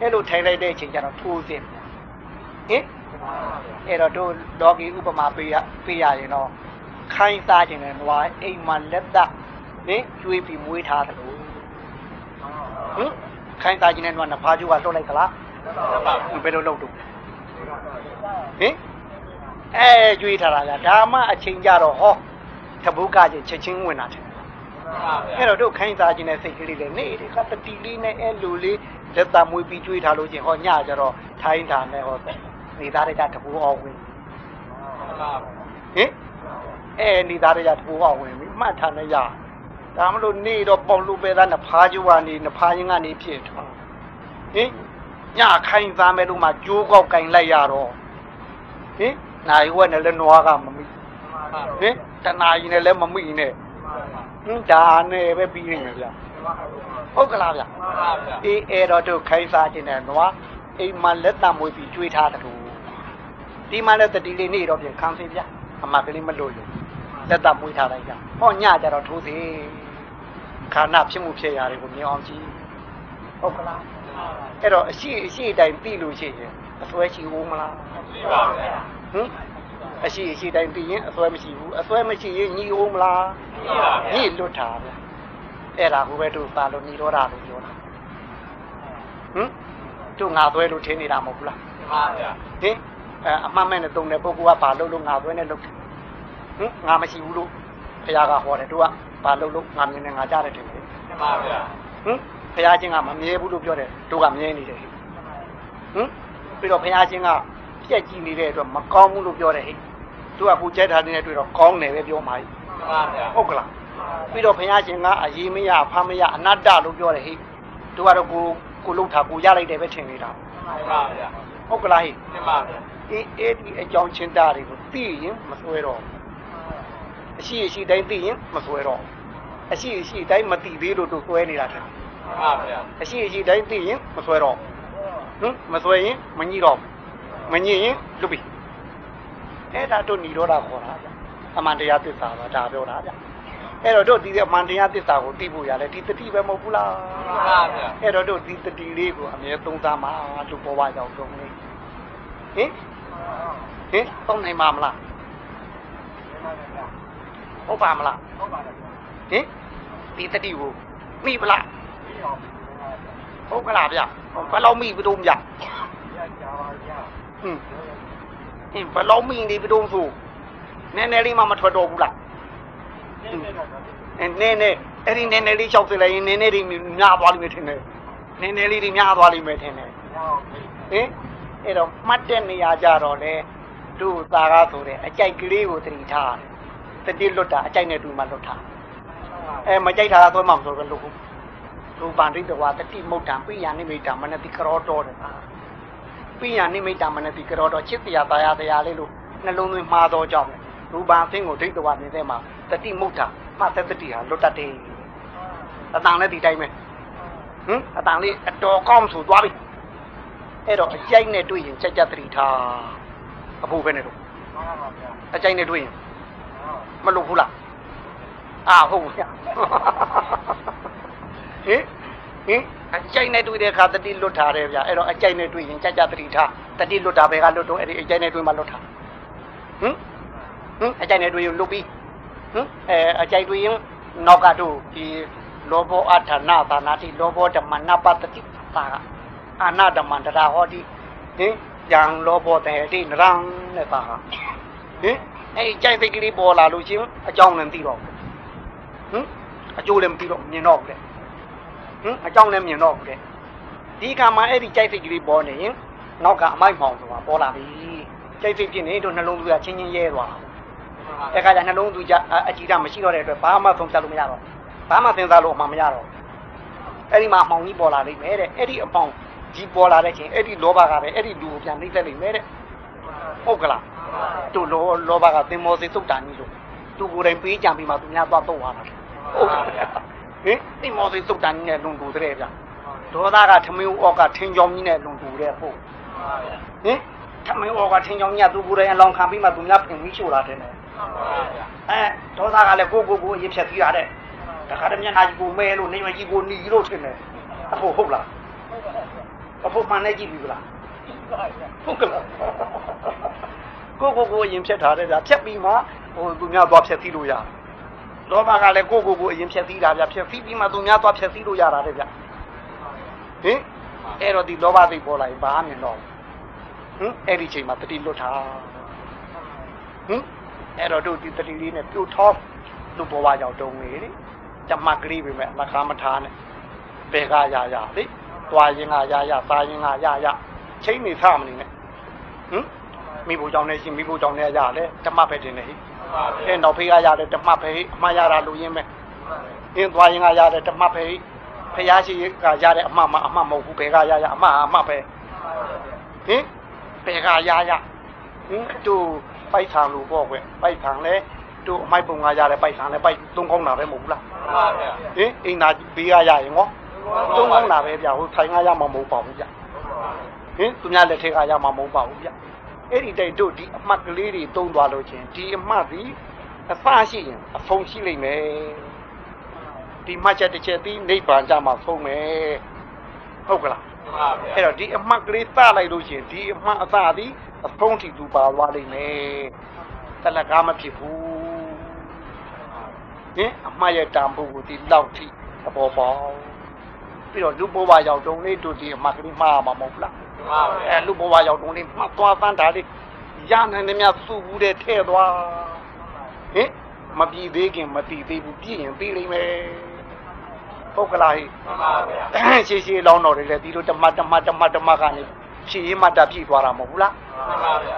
အဲ့လိုထိုင်လိုက်တဲ့အချိန်ကျတော့ထိုးစစ်ဟင်အဲ့တော့တို့ဒေါဂီဥပမာပေးရပေးရရင်တော့ခိုင်းစားခြင်းနဲ့နွားအိမ်မှာလက်သက်နင်ကျွေးပြီးမွေးထားတယ်လို့ဟင်ခိုင်းစားခြင်းနဲ့နွားနဖားကျိုးကလွတ်လိုက်သလားဘယ်လိုလုပ်တော့ ဟင်အဲကျွေးထားတာကဒါမှအချိန်ကြတော့ဟောတပုတ်ကချင်းချက်ချင်းဝင်လာတယ်အဲ့တော့တို့ခိုင်းစားခြင်းနဲ့စိတ်ကလေးလေးနေဒီကတတိလေးနဲ့အဲလူလေးလက်သားမွေးပြီးကျွေးထားလို့ချင်းဟောညကြတော့ထိုင်းတာနဲ့ဟောနေသားတဲ့တပူအောင်ဝင်ဟင်အဲနေသားတဲ့တပူအောင်ဝင်ပြီမှတ်ထားနေရဒါမလို့နေတော့ပေါလို့ပဲသားနဖားကျိုးကနေနဖားရင်ကနေဖြစ်သွားဟင် ညခိုင်းစားမဲ့လို့မှကြိုးကောက်ကင်လိုက်ရတော့ဟင်နိုင်ဝက်နဲ့လည်းနွားကမမိဟင်တနာကြီးနဲ့လည်းမမိနဲ့ဟင်ဒါနဲ့ပဲပြီးနေမယ်ဗျဟုတ်ကလားဗျအေးအဲ့တော့တို့ခိုင်းစားခြင်းနဲ့နွားအိမ်မှာလက်တမွေးပြီးကျွေးထားတယ်လို့ဒီမှာလည်းတတိလေးနေတော့ပြန်ခံစေဗျအမကလေးမလို့လို့လက်တမွေးထားလိုက်ကြဟောညကြတော့ထိုးစေခန္ဓာဖြစ်မှုဖြစ်ရာတွေကိုမြင်အောင်ကြည့်ဟုတ်ကလား အဲ့တော့အရှိအရှိတိုင်းပြီးလို့ရှိရင်အစွဲရှိဦးမလားရှိပါဗျာဟင်အရှိအရှိတိုင်းပြီးရင်အစွဲမရှိဘူးအစွဲမရှိရင်ညီဦးမလားရှိပါဗျာညီလွတ်တာဗျာအဲ့ဒါကိုပဲတို့ပါလို့ညီတော်တာလို့ပြောတာဟင်တို့ငါသွဲလို့ထင်းနေတာမဟုတ်ဘူးလားမှန်ပါဗျာဟင်အမှန်မဲ့နဲ့တုံတဲ့ပုဂ္ဂိုလ်ကဘာလို့လို့ငါသွဲနဲ့လုပ်တယ်ဟင်ငါမရှိဘူးလို့ဘုရားကဟောတယ်တို့ကဘာလို့လို့ငါမြင်နေငါကြားတယ်ထင်တယ်မှန်ပါဗျာဟင် ဘုရားချင်းကမမြဲဘူးလို့ပြောတယ်တို့ကမြဲနေတယ်ဟင်ပြီးတော့ဘုရားချင်းကပြက်ကြည့်နေတဲ့အတွက်မကောင်းဘူးလို့ပြောတယ်ဟဲ့တို့ကကိုကြိုက်တာနေတဲ့အတွက်တော့ကောင်းတယ်ပဲပြောမှာမှန်ပါဗျာဟုတ်ကလားပြီးတော့ဘုရားရှင်ကအရေးမရအဖမ်းမရအနတ္တလို့ပြောတယ်ဟဲ့တို့ကတော့ကိုကိုလှုပ်တာကိုရလိုက်တယ်ပဲထင်နေတာမှန်ပါဗျာဟုတ်ကလားဟဲ့မှန်ပါဗျာအေးအဲ့ဒီအကြောင်းချင်းတာတွေကိုသိရင်မစွဲတော့အရှိအရှိတိုင်းသိရင်မစွဲတော့အရှိအရှိတိုင်းမသိသေးလို့တို့စွဲနေတာတဲ့ မှန်ပါဗျာအရှိအရှိတိုင်းသိရင်မစွဲတော့ဟင်မစွဲရင်မညှိတော့မညှိရင်လွတ်ပြီအဲ့ဒါတို့ညီတော့တာခေါ်တာဗျအမှန်တရားသစ္စာပါဒါပြောတာဗျအဲ့တော့တို့ဒီအမှန်တရားသစ္စာကိုသိဖို့ရတယ်ဒီတတိပဲမဟုတ်ဘူးလားမှန်ပါဗျအဲ့တော့တို့ဒီတတိလေးကိုအမြဲသုံးစားမှာလူဘဝရောက်ဆုံးလေးဟင်ဟင်သုံးနိုင်မှာမလားဟုတ်ပါမလားဟုတ်ပါတယ်ဟင်ဒီတတိကိုမိပလား ဟုတ်ကလားဗျဘယ်လောက်မိဘတုံးဗျဟင်ဟင်ဘယ်လောက်မိနေဘတုံးဆိုနည်းနည်းလေးမှမထွက်တော့ဘူးလားအဲနည်းနည်းအဲ့ဒီနည်းနည်းလေးလျှောက်စလိုက်ရင်နည်းနည်းလေးများသွားလိမ့်မယ်ထင်တယ်နည်းနည်းလေးတွေများသွားလိမ့်မယ်ထင်တယ်ဟင်အဲ့တော့မှတ်တဲ့နေရာကြတော့လေတို့သာကားဆိုတဲ့အကြိုက်ကလေးကိုသတိထားတယ်တတိလွတ်တာအကြိုက်နဲ့တူမှလွတ်ထားအဲမကြိုက်တာကသွဲမှမဆိုပဲလို့ ရူပန္တိတဝါတတိမုတ်တံပိယနိမိတံမနတိကရောတော်တယ်ပိယနိမိတံမနတိကရောတော်ချစ်တရားတရားတရားလေးလို့နှလုံးသွင်းမှားတော့ကြောင်းရူပံအသင်းကိုဒိဋ္ဌဝါနေတဲ့မှာတတိမုတ်တံမှသက်တတိဟာလွတ်တတ်တယ်အတန်လည်းဒီတိုင်းပဲဟင်အတန်လေးအတော်ကောင်းဆိုသွားပြီအဲ့တော့အကြိုက်နဲ့တွေ့ရင်ချက်ချက်သတိထားအဖို့ပဲနဲ့တော့အကြိုက်နဲ့တွေ့ရင်မလုပ်ဘူးလားအာဟုတ်ဘူးဗျ ဟင်ဟင်အကြိုက်နဲ့တွေ့တဲ့အခါတတိလွတ်ထားတယ်ဗျအဲ့တော့အကြိုက်နဲ့တွေ့ရင်ကြကြတတိထားတတိလွတ်တာပဲကလွတ်တော့အဲ့ဒီအကြိုက်နဲ့တွေ့မှလွတ်ထားဟင်ဟင်အကြိုက်နဲ့တွေ့ရင်လွတ်ပြီးဟင်အဲအကြိုက်တွေ့ရင်နောက်ကတို့ဒီလောဘောအထာနာသာနာတိလောဘောဓမ္မနာပတတိပါကအာနာဓမ္မန္တရာဟောတိဟင်ယံလောဘောတေတိနရံနဲ့ပါကဟင်အဲ့ကြိုက်စိတ်ကလေးပေါ်လာလို့ချင်းအကြောင်းလည်းသိတော့ဟင်အကျိုးလည်းမသိတော့မြင်တော့ဘူးလေ ဟင်အကြောင်းလည်းမြင်တော့ဘူးလေဒီကံမှာအဲ့ဒီကြိုက်စိတ်ကလေးပေါ်နေရင်နောက်ကအမိုက်မှောင်ဆိုတာပေါ်လာပြီကြိုက်စိတ်ဖြစ်နေတော့နှလုံးသွင်းချင်းချင်းရဲသွားတဲ့ခါကျနှလုံးသွင်းကြအကြည့်တာမရှိတော့တဲ့အတွက်ဘာမှဆုံးဖြတ်လို့မရတော့ဘာမှစဉ်းစားလို့အမှမရတော့အဲ့ဒီမှာအမှောင်ကြီးပေါ်လာလိမ့်မယ်တဲ့အဲ့ဒီအမှောင်ကြီးပေါ်လာတဲ့ချိန်အဲ့ဒီလောဘကပဲအဲ့ဒီလူကိုပြန်နှိမ့်သက်လိမ့်မယ်တဲ့ဟုတ်ကလားတို့လောလောဘကသင်္မောစိတ်သုတ်တန်ကြီးလို့သူကိုယ်တိုင်ပေးကြံပြီးမှသူများသွားတော့သွားတာဟုတ်ကဲ့ ဟင်သင်္မောစိတ်သုတ်တန်ကြီးနဲ့လွန်တူတဲ့ဗျဒေါသကထမင်းဩကထင်းကြောင်းကြီးနဲ့လွန်တူတဲ့ဟုတ်ဟင်ထမင်းဩကထင်းကြောင်းကြီးကသူကိုယ်တိုင်အလောင်းခံပြီးမှသူများပြင်ပြီးရှို့လာတယ်အဲဒေါသကလည်းကိုကိုကိုအရင်ဖြတ်ပြီးရတဲ့တခါတည်းမျက်နှာကြီးကိုမဲလို့နေမကြီးကိုနီလို့ထင်တယ်အဖို့ဟုတ်လားအဖို့မှန်နေကြည့်ပြီလားဟုတ်ကဲ့ကိုကိုကိုအရင်ဖြတ်ထားတယ်ဗျဖြတ်ပြီးမှဟိုသူများသွားဖြတ်ပြီးလို့ရတယ် လောဘကလည်းကိုကိုကိုအရင်ဖြတ်ပြီးတာဗျဖြတ်ပြီးပြီးမှသူများသွားဖြတ်ပြီးလို့ရတာတဲ့ဗျဟင်အဲ့တော့ဒီလောဘသိပေါ်လာရင်ဘာမှမတော့ဟင်အဲ့ဒီချိန်မှာတတိလွတ်ထားဟင်အဲ့တော့တို့ဒီတတိလေးနဲ့ပြုတ်ထောင်းလူဘဝကြောင့်တုံနေလေကြမကလေးပဲမဲ့မခါမထားနဲ့ဘယ်ကရရလေတွားရင်ကရရစားရင်ကရရချိန်နေဆမနေနဲ့ဟင်မိဖို့ကြောင့်လည်းရှင်မိဖို့ကြောင့်လည်းရတယ်ဓမ္မပဲတင်နေဟိ အဲနောက်ဖေးကရတယ်ဓမ္မပဲဟိအမှားရတာလူရင်းပဲအင်းသွားရင်ကရတယ်ဓမ္မပဲဟိဖះရှိကရတဲ့အမှားမအမှားမဟုတ်ဘူးဘယ်ကရရအမှားအမှားပဲဟင်ဘယ်ကရရဟင်တို့ပိုက်ဆံလို့ပေါ့ကွပိုက်ဆံလဲတို့အမိုက်ပုံကရတဲ့ပိုက်ဆံလဲပိုက်သုံးကောင်းတာပဲမဟုတ်ဘူးလားဟင်အိမ်သာဘေးကရရင်ဟောသုံးကောင်းတာပဲဗျဟိုဆိုင်ကရမှာမဟုတ်ပါဘူးဗျဟင်သူများလက်ထက်ကရမှာမဟုတ်ပါဘူးဗျ အဲ့ဒီတိုက်တို့ဒီအမှတ်ကလေးတွေတုံးသွားလို့ချင်းဒီအမှတ်ဒီအဖရှိရင်အဖုံရှိလိမ့်မယ်ဒီမှတ်ချက်တစ်ချက်ဒီနိဗ္ဗာန်ကြမှာဖုံးမယ်ဟုတ်ကလားအဲ့တော့ဒီအမှတ်ကလေးသလိုက်လို့ချင်းဒီအမှတ်အစသည်အဖုံးထိသူပါသွားလိမ့်မယ်တလကားမဖြစ်ဘူးဟင်အမှတ်ရဲ့တန်ဖိုးကိုဒီလောက်ထိအပေါ်ပေါင်းပြီးတော့လူဘဝရောက်တုံးလေးတို့ဒီအမှတ်ကလေးမှားမှာမဟုတ်လား အဲလူဘဝရောက်တုံးလေးမှတ်သွားသန်းတာလေးရနိုင်တယ်များစုဘူးတဲ့ထဲ့သွားဟင်မပြည်သေးခင်မတည်သေးဘူးပြည့်ရင်ပြီးလိမ့်မယ်ဟုတ်ကလားဟိရှေးရှေးလောင်းတော်တွေလည်းဒီလိုတမတ်တမတ်တမတ်တမတ်ကနေဖြည့်ရမှတ်တာပြည့်သွားတာမဟုတ်ဘူးလား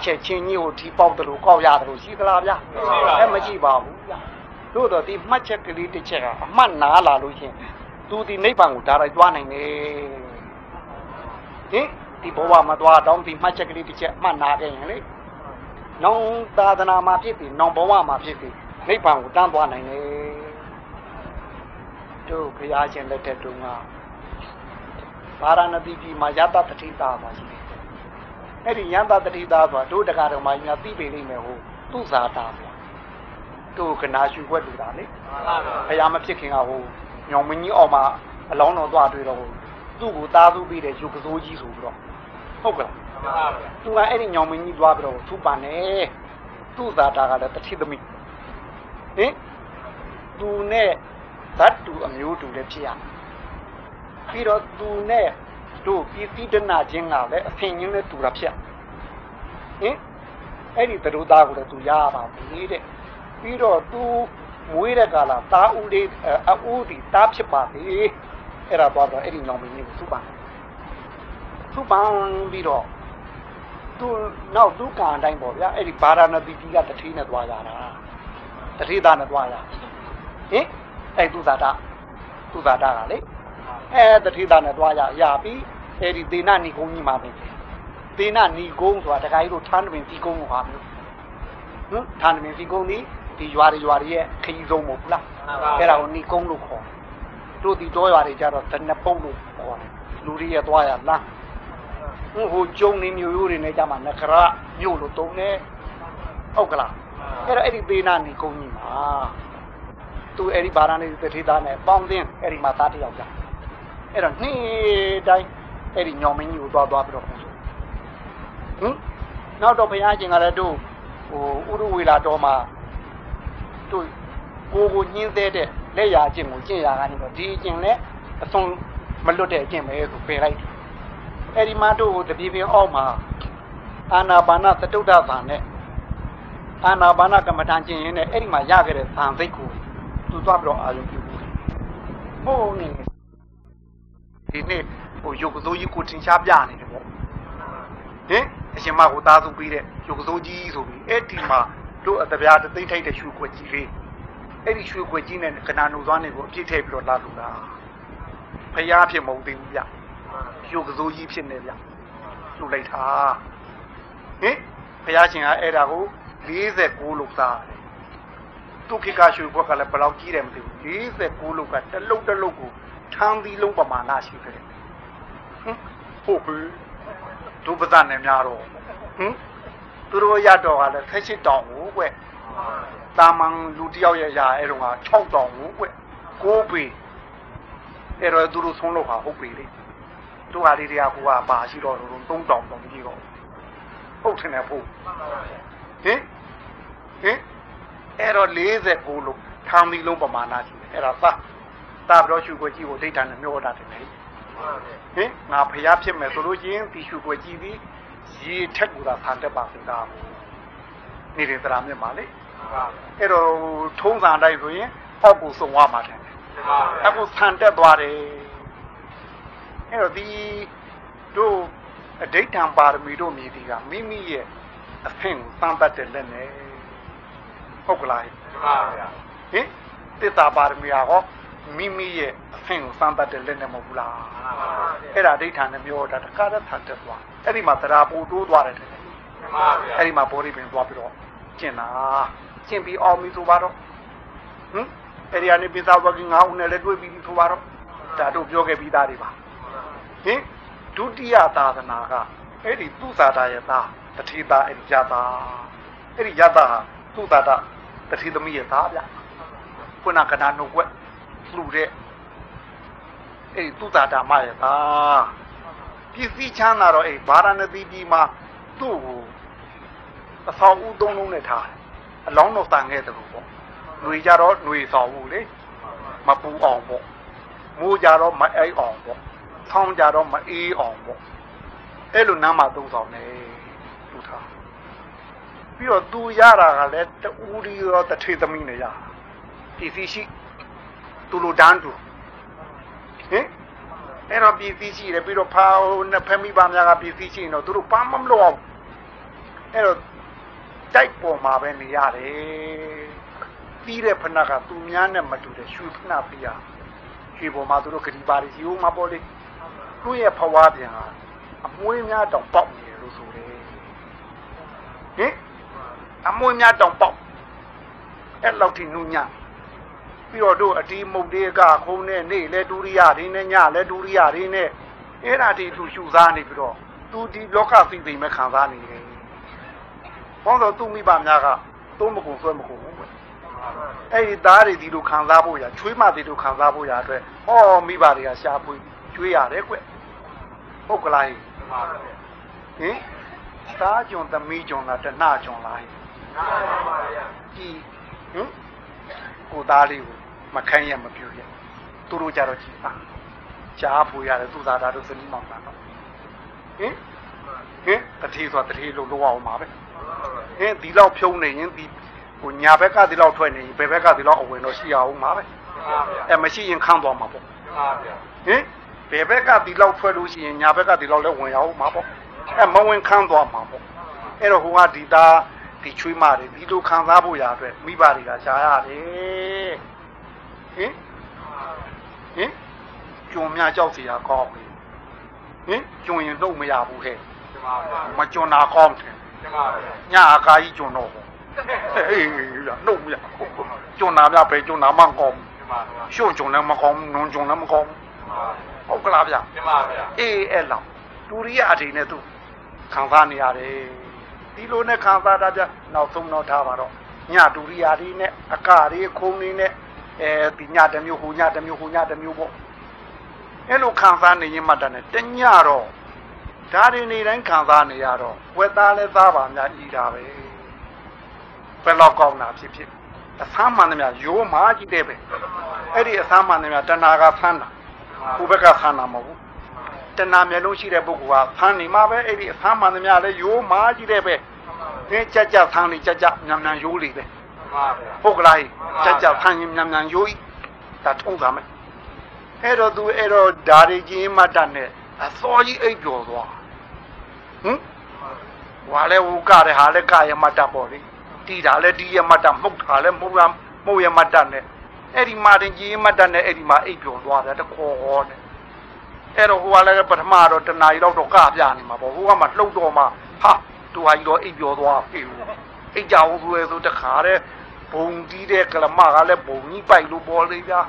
ချက်ချင်းကြီးကိုဒီပေါက်တယ်လို့ကောက်ရတယ်လို့ရှိသလားဗျာအဲမရှိပါဘူးဗျာတို့တော့ဒီမှတ်ချက်ကလေးတစ်ချက်ကအမှတ်နာလာလို့ရှင်သူဒီနိဗ္ဗာန်ကိုဒါရိုက်သွားနိုင်တယ်ဟင် ဒီဘဝမှာသွားတော့ဒီမှတ်ချက်ကလေးတစ်ချက်အမှတ်နာခဲ့ရင်လေနောင်သာသနာမှာဖြစ်ပြီနောင်ဘဝမှာဖြစ်ပြီနိဗ္ဗာန်ကိုတန်းသွားနိုင်တယ်တို့ဘုရားရှင်လက်ထက်တုန်းကပါရဏသီပြည်မှာယတတတိတာပါရှိတယ်အဲ့ဒီယန္တတတိတာဆိုတာတို့တက္ကတော်မှာညာသိပေလိမ့်မယ်ဟိုသူဇာတာဗျာတို့ကနာရှုွက်လူတာလေဘုရားမဖြစ်ခင်ကဟိုညောင်မင်းကြီးအောက်မှာအလောင်းတော်သွားတွေ့တော့ဟို သူ့ကိုသားသူပြီးတဲ့ယူကစိုးကြီးဆိုပြီးတော့ဟုတ်ကလားသူကအဲ့ဒီညောင်မင်းကြီးသွားပြီးတော့သူ့ပန်နေသူ့ဇာတာကလည်းတတိသမီးဟင်သူနဲ့ဇတ်တူအမျိုးတူလည်းဖြစ်ရပြီးတော့သူနဲ့တို့ပြည်စည်းတနာချင်းကလည်းအဖင်ချင်းနဲ့တူတာဖြစ်ဟင်အဲ့ဒီသတို့သားကိုလည်းသူရပါပြီတဲ့ပြီးတော့သူမွေးတဲ့ကာလသားဦးလေးအဦးဒီသားဖြစ်ပါစေ အဲ့ဒါသွားတော့အဲ့ဒီညောင်မင်းကြီးကိုသူ့ပန်သူ့ပန်ပြီးတော့သူနောက်သူကံအတိုင်းပေါ့ဗျာအဲ့ဒီဘာရာဏသီကြီးကတတိနဲ့သွားကြတာတတိသားနဲ့သွားရဟင်အဲ့သူသာတာသူသာတာကလေအဲတတိသားနဲ့သွားရရပြီးအဲ့ဒီသေနဏီကုန်းကြီးမှာပဲသေနဏီကုန်းဆိုတာတခါကြီးတို့ထန်းတပင်စီကုန်းကိုဟာမျိုးဟမ်ထန်းတပင်စီကုန်းဒီဒီရွာတွေရွာတွေရဲ့ခရီးဆုံးမဟုတ်ဘူးလားအဲ့ဒါကိုဏီကုန်းလို့ခေါ် တို့ဒီတော့ရွာတွေကြတော့တနပုတ်လို့ခေါ်တယ်လူတွေရဲ့သွားရလားဟိုကျုံနေမျိုးရိုးတွေနဲ့ကြမှာနခရမြို့လို့တုံးနေဟုတ်ကလားအဲ့တော့အဲ့ဒီသေနဏီကုန်းကြီးမှာသူအဲ့ဒီဗာရာဏသီတထေသားနဲ့ပေါင်းသင်းအဲ့ဒီမှာသားတယောက်ကြအဲ့တော့နေ့တိုင်းအဲ့ဒီညောင်မင်းကြီးကိုသွားသွားပြီးတော့ဟင်နောက်တော့ဘုရားရှင်ကလည်းတို့ဟိုဥရဝေလာတော်မှာတို့ကိုကိုညင်းသေးတဲ့ လက်ရာကျင့်ကိုကျင့်ရာကနေတော့ဒီကျင့်လဲအဆုံးမလွတ်တဲ့အကျင့်ပဲဆိုပယ်လိုက်တယ်အဲ့ဒီမှာတို့တပြေပြေအောက်မှာအာနာပါနသတုဒ္ဒသံနဲ့အာနာပါနကမ္မဋ္ဌာန်းကျင့်ရင်းနဲ့အဲ့ဒီမှာရခဲ့တဲ့သံသိတ်ကိုသူသွားပြီးတော့အာရုံပြုဘူးဟိုနေဒီနေ့ဟိုယုတ်ကစိုးကြီးကိုထင်ရှားပြနေတယ်ပေါ့ဟင်အရှင်မကိုသားစုပြီးတဲ့ယုတ်ကစိုးကြီးဆိုပြီးအဲ့ဒီမှာတို့အတပြားသိမ့်ထိုက်တဲ့ရှုခွက်ကြီးလေး အဲ့ဒီရွှေခွက်ကြီးနဲ့ကနာနုသွားနေကိုအပြည့်ထည့်ပြီးတော့လာလို့လားဖျားဖြစ်မဟုတ်သေးဘူးဗျရုပ်ကစိုးကြီးဖြစ်နေဗျလှူလိုက်တာဟင်ဘုရားရှင်ကအဲ့ဒါကို46လုတ်သားတယ်သူခိကရွှေခွက်ကလည်းဘယ်လောက်ကြီးတယ်မသိဘူး46လုတ်ကတစ်လုတ်တစ်လုတ်ကိုထမ်းသီးလုံးပမာဏရှိခဲ့တယ်ဟင်ဟုတ်ပြီဒုပဒနဲ့များတော့ဟင်သူတို့ရတော့ကလည်းဆက်ရှိတောင်ကိုကွ တာမန်လူတယောက်ရဲ့ရာအဲ့တော့က6တောင်ကိုကွ6ပေအဲ့တော့သူတို့ဆုံးလို့ဟာဟုတ်ပြီလေသူဟာလေးတွေကကိုကပါရှိတော့တော့3တောင်တောင်ကြီးတော့ဟုတ်တယ်ဖို့ဟင်ဟင်အဲ့တော့49လို့ထောင်ဒီလုံးပမာဏရှိတယ်အဲ့ဒါသသာပြီးတော့ရှုခွေကြီးကိုဒိဋ္ဌာနဲ့မျောတာတယ်လေဟင်ငါဖျားဖြစ်မယ်ဆိုလို့ချင်းဒီရှုခွေကြီးပြီးရေထက်ကူတာဖန်တက်ပါစေတာနေတဲ့တရားမြတ်ပါလေ အဲ့တော့ထုံးစံတိုင်းဆိုရင်အောက်ကိုစုံသွားမှာတယ်အခုဆန်တက်သွားတယ်အဲ့တော့ဒီတို့အဋိဋ္ဌံပါရမီတို့မြည်ဒီကမိမိရဲ့အဖင့်ကိုသံပတ်တဲ့လက်နဲ့ဟုတ်ကလားမှန်ပါဗျာဟင်တစ္ဆာပါရမီဟောမိမိရဲ့အဖင့်ကိုသံပတ်တဲ့လက်နဲ့မဟုတ်ဘူးလားမှန်ပါဗျာအဲ့ဒါအဋိဋ္ဌံနဲ့ပြောတာတခါတည်းဆန်တက်သွားအဲ့ဒီမှာသရာပူတိုးသွားတယ်မှန်ပါဗျာအဲ့ဒီမှာဘောဓိပင်သွားပြီးတော့ကျင်တာ ကျင်ပြီးအောင်ပြီဆိုပါတော့ဟင်အဲ့ဒီကနေပိဿဝဂီငါးဦးနဲ့လည်းတွေ့ပြီးဆိုပါတော့ဒါတို့ပြောခဲ့ပြီးသားတွေပါဟင်ဒုတိယသာသနာကအဲ့ဒီသူသာတာရဲ့သားတတိတာအဲ့ဒီယတာအဲ့ဒီယတာဟာသူသာတာတတိသမီးရဲ့သားဗျခုနကနာနှုတ်ွက်လှူတဲ့အဲ့ဒီသူသာတာမရဲ့သားပစ္စည်းချမ်းသာတော့အဲ့ဗာရဏသီပြည်မှာသူ့ကိုအဆောင်ဦးသုံးလုံးနဲ့ထားတယ် အလောင်းတော်တန်ခဲ့တယ်လို့ပေါ့ຫນွေကြတော့ຫນွေဆောင်ဦးလေမပူအောင်ပေါ့မိုးကြတော့မအိုက်အောင်ပေါ့ဆောင်းကြတော့မအေးအောင်ပေါ့အဲ့လိုနားမှာသုံးဆောင်နေလူထားပြီးတော့သူရတာကလည်းတူရီရောတထေသမီးနဲ့ရပစ္စည်းရှိသူလိုတန်းတူဟင်အဲ့တော့ပစ္စည်းရှိတယ်ပြီးတော့ဖာနဲ့ဖမိပါများကပစ္စည်းရှိရင်တော့သူတို့ဘာမှမလုပ်အောင်အဲ့တော့ တိုက်ပေါ်မှာပဲနေရတယ်ပြီးတဲ့ဖဏကသူများနဲ့မတူတဲ့ရှုဖဏပြရရွှေပေါ်မှာသူတို့ဂတိပါရီစီဦးမှာပေါ်လေသူ့ရဲ့ဖဝါပြန်ဟာအမွှေးများတောင်ပေါက်နေတယ်လို့ဆိုတယ်ဟင်အမွှေးများတောင်ပေါက်အဲ့လောက်ထိနူးညံ့ပြီးတော့တို့အတီးမုတ်တွေကခုံးနဲ့နေလဲဒူရိယတွေနဲ့ညလဲဒူရိယတွေနဲ့အဲ့ဒါဒီသူရှုစားနေပြီးတော့သူဒီလောကသိသိမဲ့ခံစားနေတယ် ဘောင်းတော့သူ့မိဘများကသုံးမကုန်ဆွဲမကုန်ဘူးအဲ့ဒီသားတွေဒီလိုခံစားဖို့ရချွေးမတွေလိုခံစားဖို့ရအတွက်ဟောမိဘတွေကရှားပွေးကျွေးရတယ်ကွဟုတ်ကလားဟင်သားကြုံသမီးကြုံတာတဏှကြုံလားကြည်ဟင်ကိုသားလေးကိုမခိုင်းရမပြူရသူတို့ကြတော့ကြည်သားရှားဖို့ရတယ်သူသားသားတို့စနီးမောင်တာတော့ဟင်ဟင်တတိဆိုတတိလို့လောအောင်ပါပဲ ဟင်ဒီလောက်ဖြုံးနေရင်ဒီဟိုညာဘက်ကဒီလောက်ထွက်နေရင်ဘယ်ဘက်ကဒီလောက်အဝင်တော့ရှိအောင်ပါပဲအဲမရှိရင်ခန့်သွားမှာပေါ့ဟင်ဘယ်ဘက်ကဒီလောက်ထွက်လို့ရှိရင်ညာဘက်ကဒီလောက်လည်းဝင်ရအောင်မှာပေါ့အဲမဝင်ခန့်သွားမှာပေါ့အဲ့တော့ဟိုကဒီသားဒီချွေးမတွေဒီလိုခံစားဖို့ရအတွက်မိဘတွေကရှားရတယ်ဟင်ဟင်ကြုံများကြောက်စီရကောင်းပြီဟင်ကြုံရင်တော့မရဘူးဟဲ့မကြုံတာကောင်းတယ် ညအကာကြီးကြုံတော့အေးရနှုတ်မရကြုံနာပြပဲကြုံနာမကောင်းရှုံကြုံလည်းမကောင်းနုံကြုံလည်းမကောင်းဟုတ်ကလားဗျမှန်ပါဗျအေးအဲ့လောက်ဒူရိယအထိနဲ့သူခံစားနေရတယ်ဒီလိုနဲ့ခံစားတာကြနောက်ဆုံးတော့ထားပါတော့ညဒူရိယာတွေနဲ့အကတွေခုံတွေနဲ့အဲဒီညတစ်မျိုးဟိုညတစ်မျိုးဟိုညတစ်မျိုးပေါ့ဟအဲ့လိုခံစားနေရင်မှတည်းတညတော့ ဒါတွေနေတိုင်းခံစားနေရတော့ဝက်သားလဲသားပါများဤတာပဲဘယ်တော့ကောင်းတာဖြစ်ဖြစ်အဆမ်းမှန်တယ်များရိုးမားကြည့်တယ်ပဲအဲ့ဒီအဆမ်းမှန်တယ်များတဏှာကဆန်းတာဘုဘက်ကဆန်းတာမဟုတ်ဘူးတဏှာမျက်လုံးရှိတဲ့ပုဂ္ဂိုလ်ကဆန်းနေမှာပဲအဲ့ဒီအဆမ်းမှန်တယ်များလဲရိုးမားကြည့်တယ်ပဲသင်ကြကြဆန်းနေကြကြညံညံရိုးလေပဲပုဂ္ဂလာကြီးကြကြဆန်းရင်ညံညံရိုးဤဒါထုံးတာမယ်အဲ့တော့သူအဲ့တော့ဓာရီကြီးမတ်တနဲ့အစောကြီးအိပ်ပျော်သွား ဟင်ဝါလဲဝူကတဲ့ဟာလဲကာယမတ်တပေါ့လေတီးတာလဲတီးရမတ်တမှုတ်တာလဲမှုတ်ရမှုတ်ရမတ်တနဲ့အဲ့ဒီမာတင်ကြီးမတ်တနဲ့အဲ့ဒီမှာအိပ်ပျော်သွားတယ်တခေါ်ဟောနဲ့အဲ့တော့ဟိုကလည်းပထမတော့တနာရီတော့တော့ကပြနေမှာပေါ့ဟိုကမှလှုပ်တော့မှဟာသူဟာကြီးတော့အိပ်ပျော်သွားပြီအိပ်ကြအောင်ဆိုရဲဆိုတခါတဲ့ဘုံကြီးတဲ့ကလမကလည်းဘုံကြီးပိုက်လို့ပေါ်လေဗျာ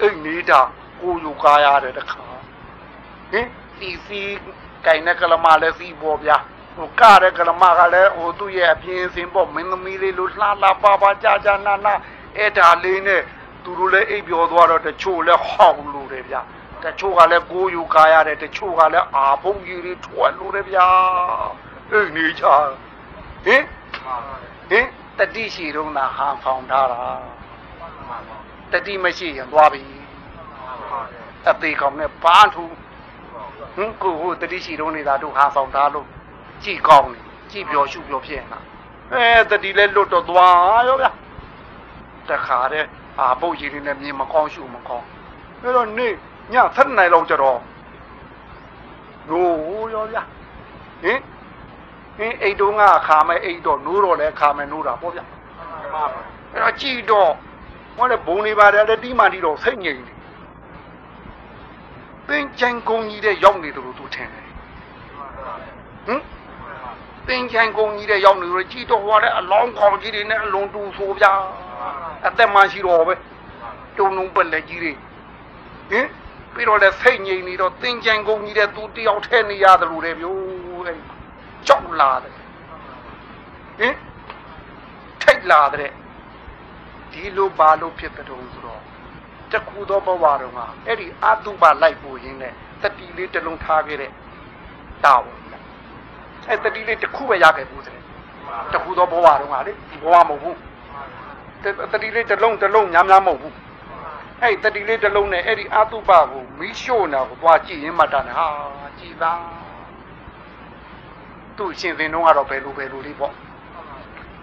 အိတ်နေတာကိုယူကားရတယ်တခါဟင်စီစီ ကင်တဲ့ကလမလည်းစီပေါ်ဗျာဟိုကတဲ့ကလမကလည်းဟိုသူ့ရဲ့အပြင်းစင်ပေါ့မင်းသမီးလေးလို့လှလှပါပါကြာကြာနာနာအဲ့ဒါလေးနဲ့သူတို့လည်းအိပ်ပျော်သွားတော့တချို့လည်းဟောင်းလို့တယ်ဗျာတချို့ကလည်းကိုယူကားရတယ်တချို့ကလည်းအာဖုံကြီးတွေထွက်လို့တယ်ဗျာအိတ်နေချာဟင်ဟင်တတိရှိတော့နာဟန်ဖောင်ထားတာတတိမရှိရင်သွားပြီအသေးကောင်နဲ့ဘာထူ ဟင်ကိုဟိုတတိရှိတော့နေတာတို့ဟန်ဖောင်ထားလို့ကြည်ကောင်းနေကြည်ပြောရှုပြောဖြစ်နေတာအဲတတိလဲလွတ်တော့သွားရောဗျာတခါတဲ့အာပုတ်ကြီးတွေနဲ့မြင်မကောင်းရှုမကောင်းအဲ့တော့နေည7နိုင်လောက်ကြတော့နိုးရောဗျာဟင်ဟင်းအိတ်တုံးကခါမဲ့အိတ်တော့နိုးတော့လဲခါမဲ့နိုးတာပေါ့ဗျာအဲ့တော့ကြည်တော့ဟောလေဘုံနေပါတယ်လေတီးမှန်တီးတော့စိတ်ငြိမ်နေ ပင်ချန်ကုန်းကြီးတဲ့ရောက်နေတယ်လို့သူထင်တယ်ဟင်ပင်ချန်ကုန်းကြီးတဲ့ရောက်နေလို့ကြည်တော့ဟောလေအလောင်းခေါင်ကြီးတွေနဲ့အလုံးတူဆိုဗျာအသက်မှရှိတော့ပဲတုံလုံးပက်လက်ကြီးတွေဟင်ပြီးတော့လေစိတ်ငြိမ်နေတော့သင်ချန်ကုန်းကြီးတဲ့သူတယောက်ထဲနေရတယ်လို့လေဗျိုးအဲ့ကြောက်လာတယ်ဟင်ထိတ်လာတဲ့ဒီလိုပါလို့ဖြစ်တဲ့တုံးဆိုတော့ တခုသောဘဝတော်မှာအဲ့ဒီအတုပလိုက်ပူရင်းနဲ့တတိလေးတစ်လုံးထားခဲ့တဲ့တာဝန်အဲ့တတိလေးတစ်ခုပဲရခဲ့ဘူးတဲ့တခုသောဘဝတော်မှာလေဒီဘဝမဟုတ်ဘူးတတိလေးတစ်လုံးတစ်လုံးများများမဟုတ်ဘူးအဲ့တတိလေးတစ်လုံးနဲ့အဲ့ဒီအတုပကိုမီးရှို့နာကိုသွားကြည့်ရင်မှတ်တာနဲ့ဟာကြည်သားသူ့ရှင်သင်တော့ကတော့ဘယ်လိုဘယ်လိုလေးပေါ့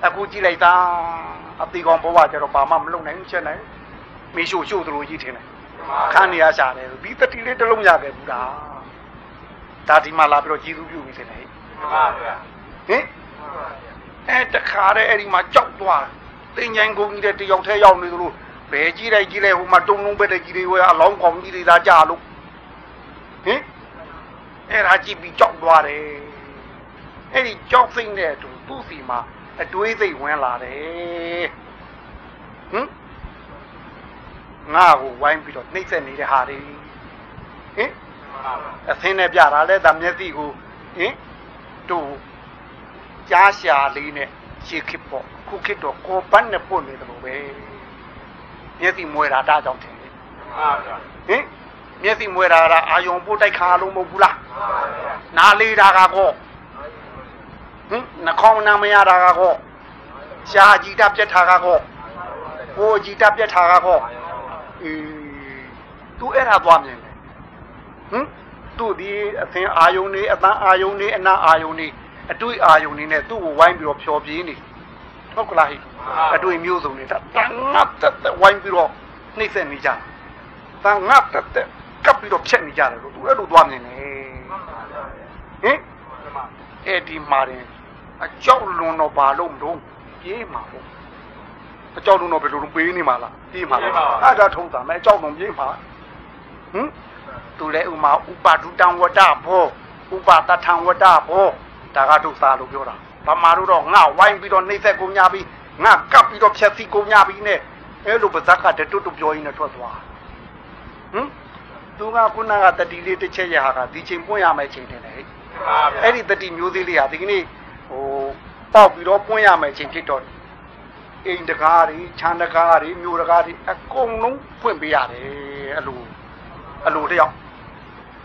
အခုကြည့်လိုက်တာအသေးကောင်ဘဝကျတော့ဘာမှမလုပ်နိုင်ဘူးချက်နိုင် မီးရှို့ရှို့သလိုကြီးထင်တယ်ခန်းနေရရှာတယ်ဒီတတိလေးတစ်လုံးရခဲ့ဘူးလားဒါဒီမှာလာပြီးတော့ကြည်သူပြုပြီးထင်တယ်ဟင်အဲတခါတည်းအဲ့ဒီမှာကြောက်သွားတင်ញိုင်ကုန်ကြီးတဲ့တယောက်ထဲရောက်နေသလိုဘယ်ကြီးလိုက်ကြီးလဲဟိုမှာတုံလုံးပဲတဲ့ကြီးတွေကအလောင်းကောင်ကြီးတွေလာကြလို့ဟင်အဲ့ဒါကြည့်ပြီးကြောက်သွားတယ်အဲ့ဒီကြောက်စိတ်နဲ့အတူသူ့စီမှာအတွေးစိတ်ဝင်လာတယ်ဟင် ငါ့ကိုဝိုင်းပြီးတော့နှိမ့်ဆက်နေတဲ့ဟာတွေဟင်အသင်းနဲ့ပြတာလဲဒါမျက်စိကိုဟင်တို့ကြားရှာလေးနဲ့ရှေခစ်ပေါ့ခုခစ်တော့ကိုပတ်နဲ့ပို့နေတယ်လို့ပဲမျက်စိမွဲတာဒါကြောင့်ထင်တယ်ဟင်မျက်စိမွဲတာကအာယုံပို့တိုက်ခါလုံးမဟုတ်ဘူးလားနားလေးတာကကောဟင်နှခေါင်းနာမရတာကကောရှားကြည်တပြက်ထားကကောကိုကြည်တပြက်ထားကကော အေးသူအဲ့ဒါသွားမြင်တယ်ဟင်သူ့ဒီအသင်အာယုန်နေအတန်းအာယုန်နေအနာအာယုန်နေအတွေ့အာယုန်နေနဲ့သူ့ကိုဝိုင်းပြီးတော့ဖျော်ပြင်းနေဟုတ်ကလားဟိအတွေ့မျိုးစုံနေတာတန်ငတ်တဲ့ဝိုင်းပြီးတော့နှိမ့်ဆက်နေကြတန်ငတ်တဲ့ကပ်ပြီးတော့ဖြက်နေကြတယ်လို့သူအဲ့လိုသွားမြင်နေဟင်အဲ့ဒီမှာရင်အကြောက်လွန်တော့ဘာလို့မလို့ပြေးမှာပေါ့ အကြောက်လွန်တော့ဘယ်လိုလုပ်ပေးနေမှာလားပြေးမှာလားအဲ့ဒါထုံးတာမဲ့အကြောက်လွန်ပြေးမှာဟင်သူလည်းဥမာဥပါဒုတံဝတ္တဘောဥပါတထံဝတ္တဘောဒါကဒုစာလို့ပြောတာဗမာတို့တော့ငါဝိုင်းပြီးတော့နှိမ့်ဆက်ကုန်ညာပြီးငါကပ်ပြီးတော့ဖြက်စီကုန်ညာပြီးနဲ့အဲ့လိုပါဇက်ကတတွတ်တွပြောရင်းနဲ့ထွက်သွားဟင်သူကခုနကတတိလေးတစ်ချက်ရဟာကဒီချိန်ပွင့်ရမယ်ချိန်တယ်လေအဲ့ဒီတတိမျိုးသေးလေးဟာဒီကနေ့ဟိုပေါက်ပြီးတော့ပွင့်ရမယ်ချိန်ဖြစ်တော့ အိမ်တကားတွေခြံတကားတွေမြို့တကားတွေအကုန်လုံးပွင့်ပေးရတယ်အဲ့လိုအလိုတယောက်ဟ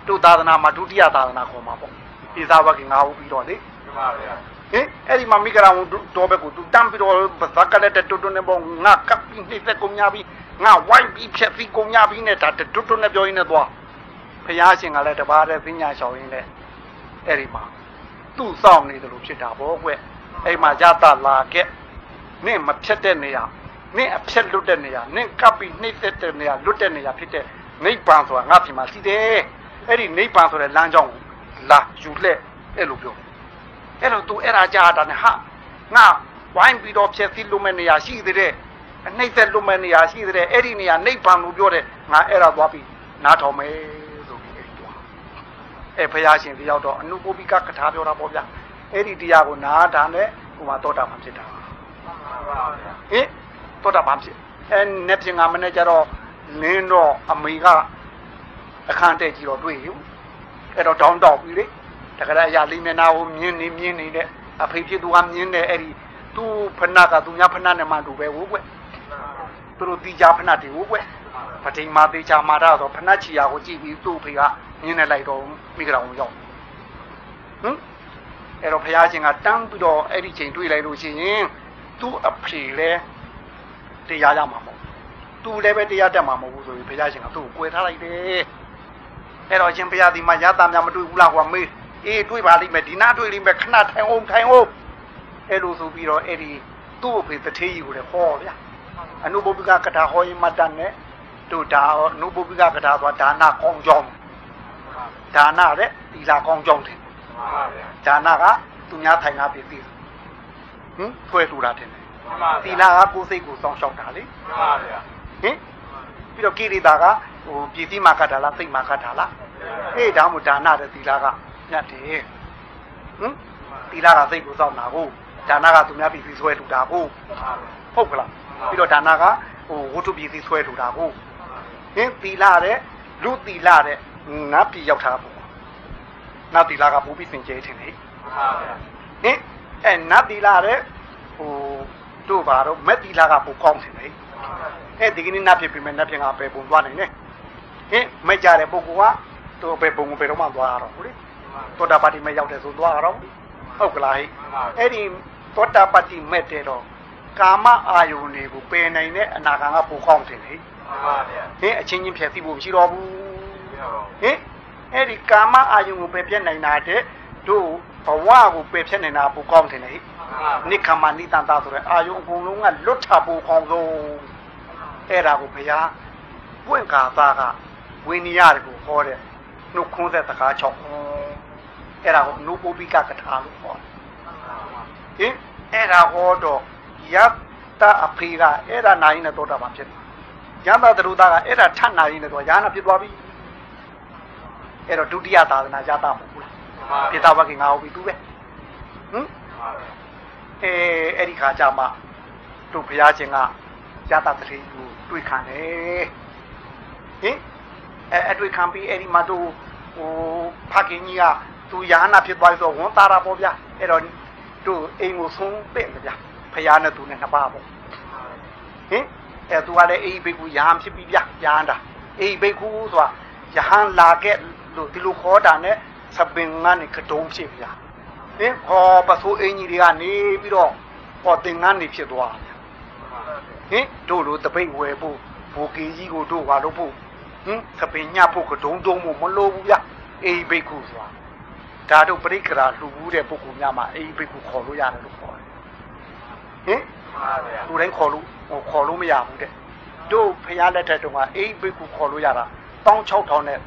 တို့သာသနာမှာဒုတိယသာသနာခေါ်မှာပေါ့ဒီသာဝကငါဟုတ်ပြီးတော့လေမှန်ပါဗျာဟင်အဲ့ဒီမှာမိဂရာဝန်တော့ဘက်ကိုသူတမ်းပြီးတော့ဇက်ကလက်တွတ်တွတ်နဲ့ပေါ့ငါကပ်ပြီးနှိမ့်သက်ကုန်ညာပြီးငါဝိုင်းပြီးဖြက်ပြီးကုန်ညာပြီးနဲ့ဒါတွတ်တွတ်နဲ့ပြောရင်းနဲ့သွားဖယားရှင်ကလည်းတပါးတဲ့ပညာရှောင်ရင်းနဲ့အဲ့ဒီမှာသူ့စောင့်နေတယ်လို့ဖြစ်တာပေါ့ကွအဲ့မှာရတလာခဲ့ နင့်မဖြတ်တဲ့နေရာနင့်အဖြတ်လွတ်တဲ့နေရာနင့်ကပ်ပြီးနှိမ့်သက်တဲ့နေရာလွတ်တဲ့နေရာဖြစ်တဲ့နိဗ္ဗာန်ဆိုတာငါ့ပြင်မှာရှိတယ်အဲ့ဒီနိဗ္ဗာန်ဆိုတဲ့လမ်းကြောင်းကိုလာယူလှဲ့အဲ့လိုပြောအဲ့တော့ तू အဲ့ဒါကြားတာနဲ့ဟာငါဝိုင်းပြီးတော့ဖြည့်စည်းလို့မဲ့နေရာရှိသေးတယ်အနှိမ့်သက်လို့မဲ့နေရာရှိသေးတယ်အဲ့ဒီနေရာနိဗ္ဗာန်လို့ပြောတယ်ငါအဲ့ဒါသွားပြီးနားထောင်မယ်ဆိုပြီးအဲ့ဒီသွားအဲ့ဘုရားရှင်တယောက်တော့အနုပုပိကကထာပြောတာပေါ့ဗျအဲ့ဒီတရားကိုနားတာနဲ့ဟိုမှာတောတာမှဖြစ်တာ ဟင်တောတာမှဖြစ်အဲ့နဲ့ပြင်ငါမနဲ့ကြတော့လင်းတော့အမေကအခန်းတက်ကြီးတော့တွေ့ယူအဲ့တော့တောင်းတောက်ပြီလေတကယ်အရာလေးမျက်နှာကိုမြင်းနေမြင်းနေတဲ့အဖေဖြစ်သူကမြင်းနေအဲ့ဒီသူ့ဖဏကသူများဖဏနဲ့မှတူပဲဟုတ်ကွသူတို့တီချာဖဏတွေဟုတ်ကွပတိမာတေချာမာရဆိုဖဏချီယာကိုကြည့်ပြီးသူ့ဖေကမြင်းနေလိုက်တော့မိကြတော်ရောက်ဟမ်အဲ့တော့ဘုရားရှင်ကတန်းပြီးတော့အဲ့ဒီချိန်တွေ့လိုက်လို့ရှိရင် သူ့အဖေလဲတရားရမှာမဟုတ်သူလည်းပဲတရားတက်မှာမဟုတ်ဘူးဆိုပြီးဘုရားရှင်ကသူ့ကိုကြွယ်ထားလိုက်တယ်အဲ့တော့ရှင်ဘုရားဒီမှာရတာများမတွေ့ဘူးလားကွာမေးအေးတွေးပါလိမ့်မယ်ဒီနာတွေးလိမ့်မယ်ခဏထိုင်အောင်ထိုင်အောင်အဲ့လိုဆိုပြီးတော့အဲ့ဒီသူ့အဖေတထေးကြီးကိုလည်းဟောဗျာအနုဘုပ္ပကကထာဟောရင်မတတ်နဲ့တို့ဒါအနုဘုပ္ပကကထာဆိုတာဒါနကောင်းကြောင်းဒါနတဲ့သီလကောင်းကြောင်းတယ်ဒါနကသူများထိုင်တာပြည့်ပြီ ဟင်ဖွဲထူတာတယ်သီလကကိုယ်စိတ်ကိုစောင့်ရှောက်တာလေဟင်ပြီးတော့ကိရိတာကဟိုပြည်စည်းမှာကတ်တာလားစိတ်မှာကတ်တာလားအေးဒါမှမဒါနတဲ့သီလကညတ်တယ်ဟမ်သီလကစိတ်ကိုစောင့်တာကိုဒါနကသူများပြည်စည်းဆွဲထူတာကိုဟုတ်ကလားပြီးတော့ဒါနကဟိုဝတ္ထုပြည်စည်းဆွဲထူတာကိုဟင်သီလတဲ့လူသီလတဲ့နတ်ပြည်ရောက်တာပေါ့နတ်သီလကပူပြီးစင်ကြဲထင်လေဟင် အဲနတ်သီလတဲ့ဟိုတို့ဘာတော့မက်သီလကပူကောင်းတယ်လေအဲဒီကနေ့နတ်ဖြစ်ပြီမဲ့နတ်ဖြစ်ကပဲပုံသွားနိုင်နေဟင်မကြတဲ့ပုဂ္ဂိုလ်ကသူပဲပုံပဲတော့မှသွားရတော့ဟုတ်လေသောတာပတိမဲ့ရောက်တယ်ဆိုသွားရတော့ဟုတ်ကလားဟိအဲ့ဒီသောတာပတိမဲ့တဲ့တော့ကာမအာယုန်တွေကိုပယ်နိုင်တဲ့အနာဂံကပူကောင်းတယ်လေဟင်အချင်းချင်းဖြည့်သိဖို့မရှိတော့ဘူးဟင်အဲ့ဒီကာမအာယုန်ကိုပယ်ပြတ်နိုင်တာတဲ့ တို့ဘဝကိုပယ်ဖြတ်နိုင်တာပူကောင်းတယ်လေနိခမနိတန်တာဆိုတဲ့အာယုန်အကုန်လုံးကလွတ်ထပူကောင်းဆုံးအဲ့ဒါကိုဘုရားပွင့်ကာသားကဝိနည်းရတယ်ကိုဟောတဲ့နှုတ်ခွန်းသက်စကား6ခွန်းအဲ့ဒါကိုနုပုပ္ပိကကထာလို့ခေါ်တယ်ဟင်အဲ့ဒါဟောတော့ယတ္တအဖေကအဲ့ဒါနိုင်နဲ့တော့တာပါဖြစ်တယ်ယတ္တသရုသားကအဲ့ဒါထပ်နိုင်နဲ့တော့ယာနာဖြစ်သွားပြီအဲ့တော့ဒုတိယသာသနာယတ္တမ ဟုတ်ဘူးလားပိဿဝကိငါဟုတ်ပြီသူပဲဟင်အဲအဲ့ဒီခါကျမှတို့ဘုရားရှင်ကယတ္တတတိကိုတွေ့ခံတယ်ဟင်အဲအတွေ့ခံပြီးအဲ့ဒီမှာတို့ဟိုဖခင်ကြီးကသူယာနာဖြစ်သွားဆိုဝန်သားတာပေါ့ဗျာအဲ့တော့တို့အိမ်ကိုဆုံးပင့်ဗျာဖယားနဲ့သူနဲ့နှစ်ပါးပေါ့ဟင်အဲသူကလည်းအိဘိကူယာဟန်ဖြစ်ပြီးဗျာယာဟန်တာအိဘိကူဆိုတာယာဟန်လာခဲ့လို့ဒီလိုခေါ်တာနဲ့ စပင်ကနေကတုံးဖြစ်ဗျာဟင်ဟောပစိုးအင်ကြီးတွေကနေပြီးတော့ဟောတင်ငန်းနေဖြစ်သွားဟင်တို့လိုတပိတ်ဝယ်ဖို့ဘူကီကြီးကိုတို့ပါလို့ဖို့ဟင်သပင်ညဖို့ကဒုံတုံးဖို့မလိုဘူးဗျအေးဘိက္ခုဆိုတာဒါတို့ပရိက္ခရာလှူဘူးတဲ့ပုဂ္ဂိုလ်များမှာအေးဘိက္ခုခေါ်လို့ရတယ်လို့ခေါ်တယ်ဟင်လူတိုင်းခေါ်လို့ဟိုခေါ်လို့မရဘူးတဲ့တို့ဖရားလက်ထက်တုန်းကအေးဘိက္ခုခေါ်လို့ရတာ16000နဲ့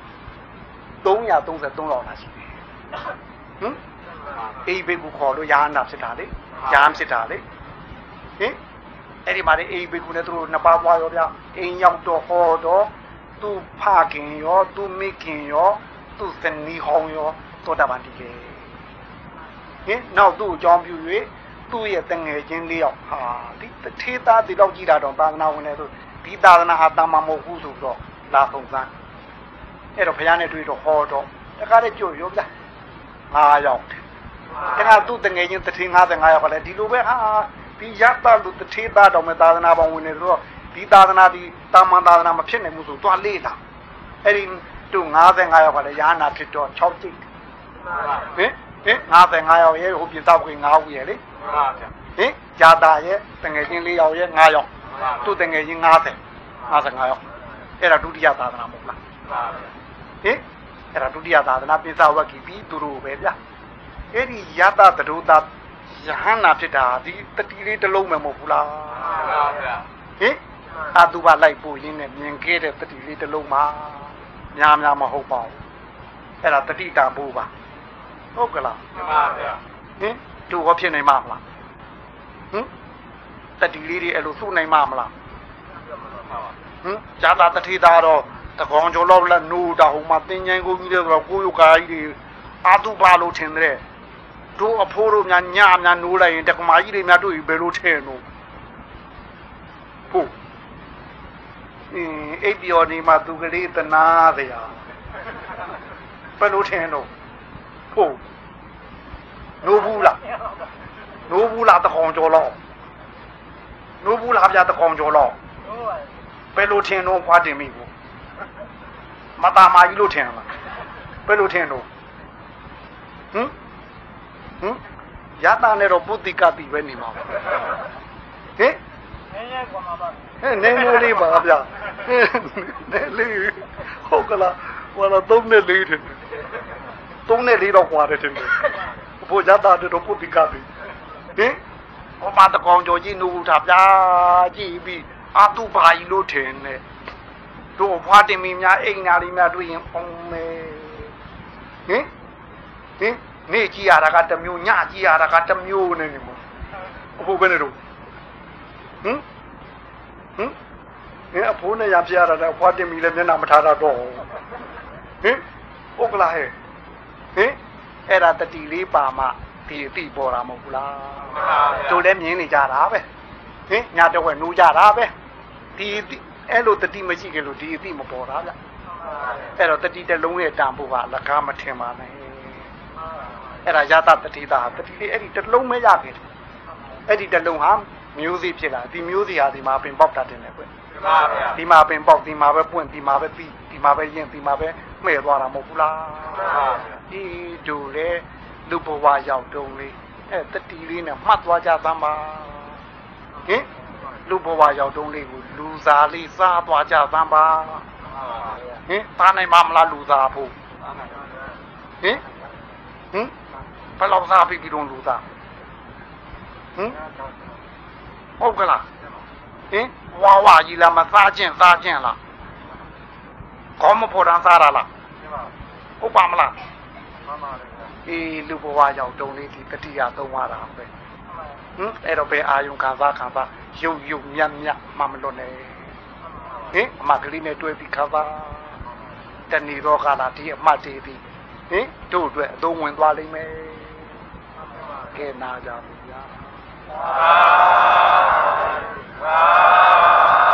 333လောက်လာရှိတယ်ဟင်အေးဘိက္ခုခေါ်လို့ရဟန္တာဖြစ်တာလေရဟန်းဖြစ်တာလေဟင်အဲ့ဒီမှာလေအေးဘိက္ခုနဲ့သူတို့နှစ်ပါးသွားရောဗျအိမ်ရောက်တော့ဟောတော့သူ့ဖခင်ရောသူ့မိခင်ရောသူ့ဇနီးဟောင်းရောသောတာပန်တည်တယ်ဟင်နောက်သူ့အကြောင်းပြု၍သူ့ရဲ့တငယ်ချင်းလေးယောက်ဟာဒီတထေးသားဒီတော့ကြည်တာတော့သာသနာဝင်တယ်ဆိုဒီသာသနာဟာတာမမဟုတ်ဘူးဆိုတော့လာဆုံးစမ်း အဲ့တော့ဘုရားနဲ့တွေ့တော့ဟောတော့တခါတည်းကြွရောဗျငါးယောက်တခါသူ့တငယ်ချင်းတထေး55ယောက်ကလည်းဒီလိုပဲဟာဒီရတ္တလူတထေးသားတော်မဲ့သာသနာပေါင်းဝင်နေဆိုတော့ဒီသာသနာဒီတာမန်သာသနာမဖြစ်နိုင်ဘူးဆိုသွားလေးလာအဲ့ဒီသူ55ယောက်ကလည်းရဟနာဖြစ်တော့6ကြိတ်ဟင်ဟင်55ယောက်ရဲ့ဟိုပြတောက်ခွေ9ဦးရဲ့လေဟင်ဂျာတာရဲ့တငယ်ချင်း4ယောက်ရဲ့9ယောက်သူတငယ်ချင်း50 55ယောက်အဲ့ဒါဒုတိယသာသနာမဟုတ်လား ဟင်အဲ့ဒါဒုတိယသာသနာပိဿဝကီပြီးသူတို့ပဲဗျအဲ့ဒီယတသဒုတာယဟန္နာဖြစ်တာဒီတတိလေးတစ်လုံးပဲမဟုတ်ဘူးလားဟင်အာသူပါလိုက်ပို့ရင်းနဲ့မြင်ခဲ့တဲ့တတိလေးတစ်လုံးမှာများများမဟုတ်ပါဘူးအဲ့ဒါတတိတာဖို့ပါဟုတ်ကလားဟင်သူဟောဖြစ်နိုင်မှာမလားဟင်တတိလေးတွေအဲ့လိုစုနိုင်မှာမလားဟင်ဇာတာတတိတာတော့ တကောင်ကျော်လောက်လက်နိုးတာဟိုမှာတင်းချိုင်းကိုကြီးတဲ့ဆိုတော့ကိုယုကာကြီးတွေအာသူပါလို့ထင်တဲ့တို့အဖိုးတို့များညများနိုးလိုက်ရင်တက္ကမကြီးတွေများတွေ့ပြီးဘယ်လိုထင်လို့ဟုတ်အင်းအိပ်ပျော်နေမှသူကလေးတနာစရာဘယ်လိုထင်တော့ဟုတ်နိုးဘူးလားနိုးဘူးလားတကောင်ကျော်လောက်နိုးဘူးလားဗျာတကောင်ကျော်လောက်ဘယ်လိုထင်တော့ဖွားတင်မိဘူး မตาမာကြီးလို့ထင်လားဘယ်လိုထင်တော့ဟမ်ဟမ်ရတာနဲ့တော့ပုတ္တိကတိပဲနေမှာပါဟင်ဟဲ့နည်းနည်းလေးပါဗျာနည်းလေးဟုတ်ကလားဟောတော့သုံးနဲ့လေးတယ်သုံးနဲ့လေးတော့ဟွာတယ်တင်တယ်ဘိုးရတာတော့ပုတ္တိကတိဟင်ဟောမှာတကောင်ကျော်ကြီးနူထားဗျာကြည့်ပြီးအာတုပါကြီးလို့ထင်တယ် တို့ဖွားတင်မီများအိမ်နာလေးများတွေ့ရင်ပုံမယ်ဟင်ဟင်နေ့ကြည့်ရတာကတစ်မျိုးညကြည့်ရတာကတစ်မျိုးနေနေမို့အဖိုးပဲနေတော့ဟင်ဟင်ငါအဖိုးနဲ့ရပြရတာဖွားတင်မီလည်းမျက်နှာမထားတော့ဟင်ဟုတ်ကလားဟဲ့ဟင်အဲ့ဒါတတိလေးပါမှဒီအတိပေါ်တာမဟုတ်ဘူးလားတို့လည်းမြင်နေကြတာပဲဟင်ညတော့ဝဲနိုးကြတာပဲဒီ အဲ့လိုတတိမရှိကြလို့ဒီအတိမပေါ်တာဗျအဲ့တော့တတိတလုံးရဲ့တန်ဖို့ကလကားမထင်ပါနဲ့အဲ့ဒါယတတတိတာတတိလေးအဲ့ဒီတလုံးမရခဲ့တယ်အဲ့ဒီတလုံးဟာမျိုးစီဖြစ်လာဒီမျိုးစီဟာဒီမှာပင်ပေါက်တာတင်တယ်ကွဒီမှာပင်ပေါက်ဒီမှာပဲပွင့်ဒီမှာပဲပြီးဒီမှာပဲရင်ဒီမှာပဲမှဲ့သွားတာမဟုတ်ဘူးလားဒီတို့လေလူဘဝရောက်တုံးလေးအဲ့တတိလေးနဲ့မှတ်သွားကြသမ်းပါဟင် လူဘဝရောက်တုံးလေးကိုလူစားလေးစားသွားကြသမ်းပါဟင်သားနိုင်မမလားလူစားဖို့ဟင်ဟင်ဘယ်လောက်စားပြီးပြီးတော့လူသားဟင်ဟုတ်ကလားဟင်ဝါဝါကြီးလားမစားခြင်းစားခြင်းလားကောမဖို့တန်းစားရလားဟုတ်ပါမလားအေးလူဘဝရောက်တုံးလေးဒီတတိယသုံးပါတာပဲ ဟင်အဲ့တော့ဘယ်အာယုံခံစားခံစားရုပ်ရုပ်မြတ်မြတ်မှမလွတ်နဲ့ဟင်အမကလေးနဲ့တွဲပြီးခံစားတဏီရောခါလာဒီအမတေးပြီးဟင်တို့အတွက်အသုံးဝင်သွားလိမ့်မယ်ကဲနာကြပါဗျာသာသာ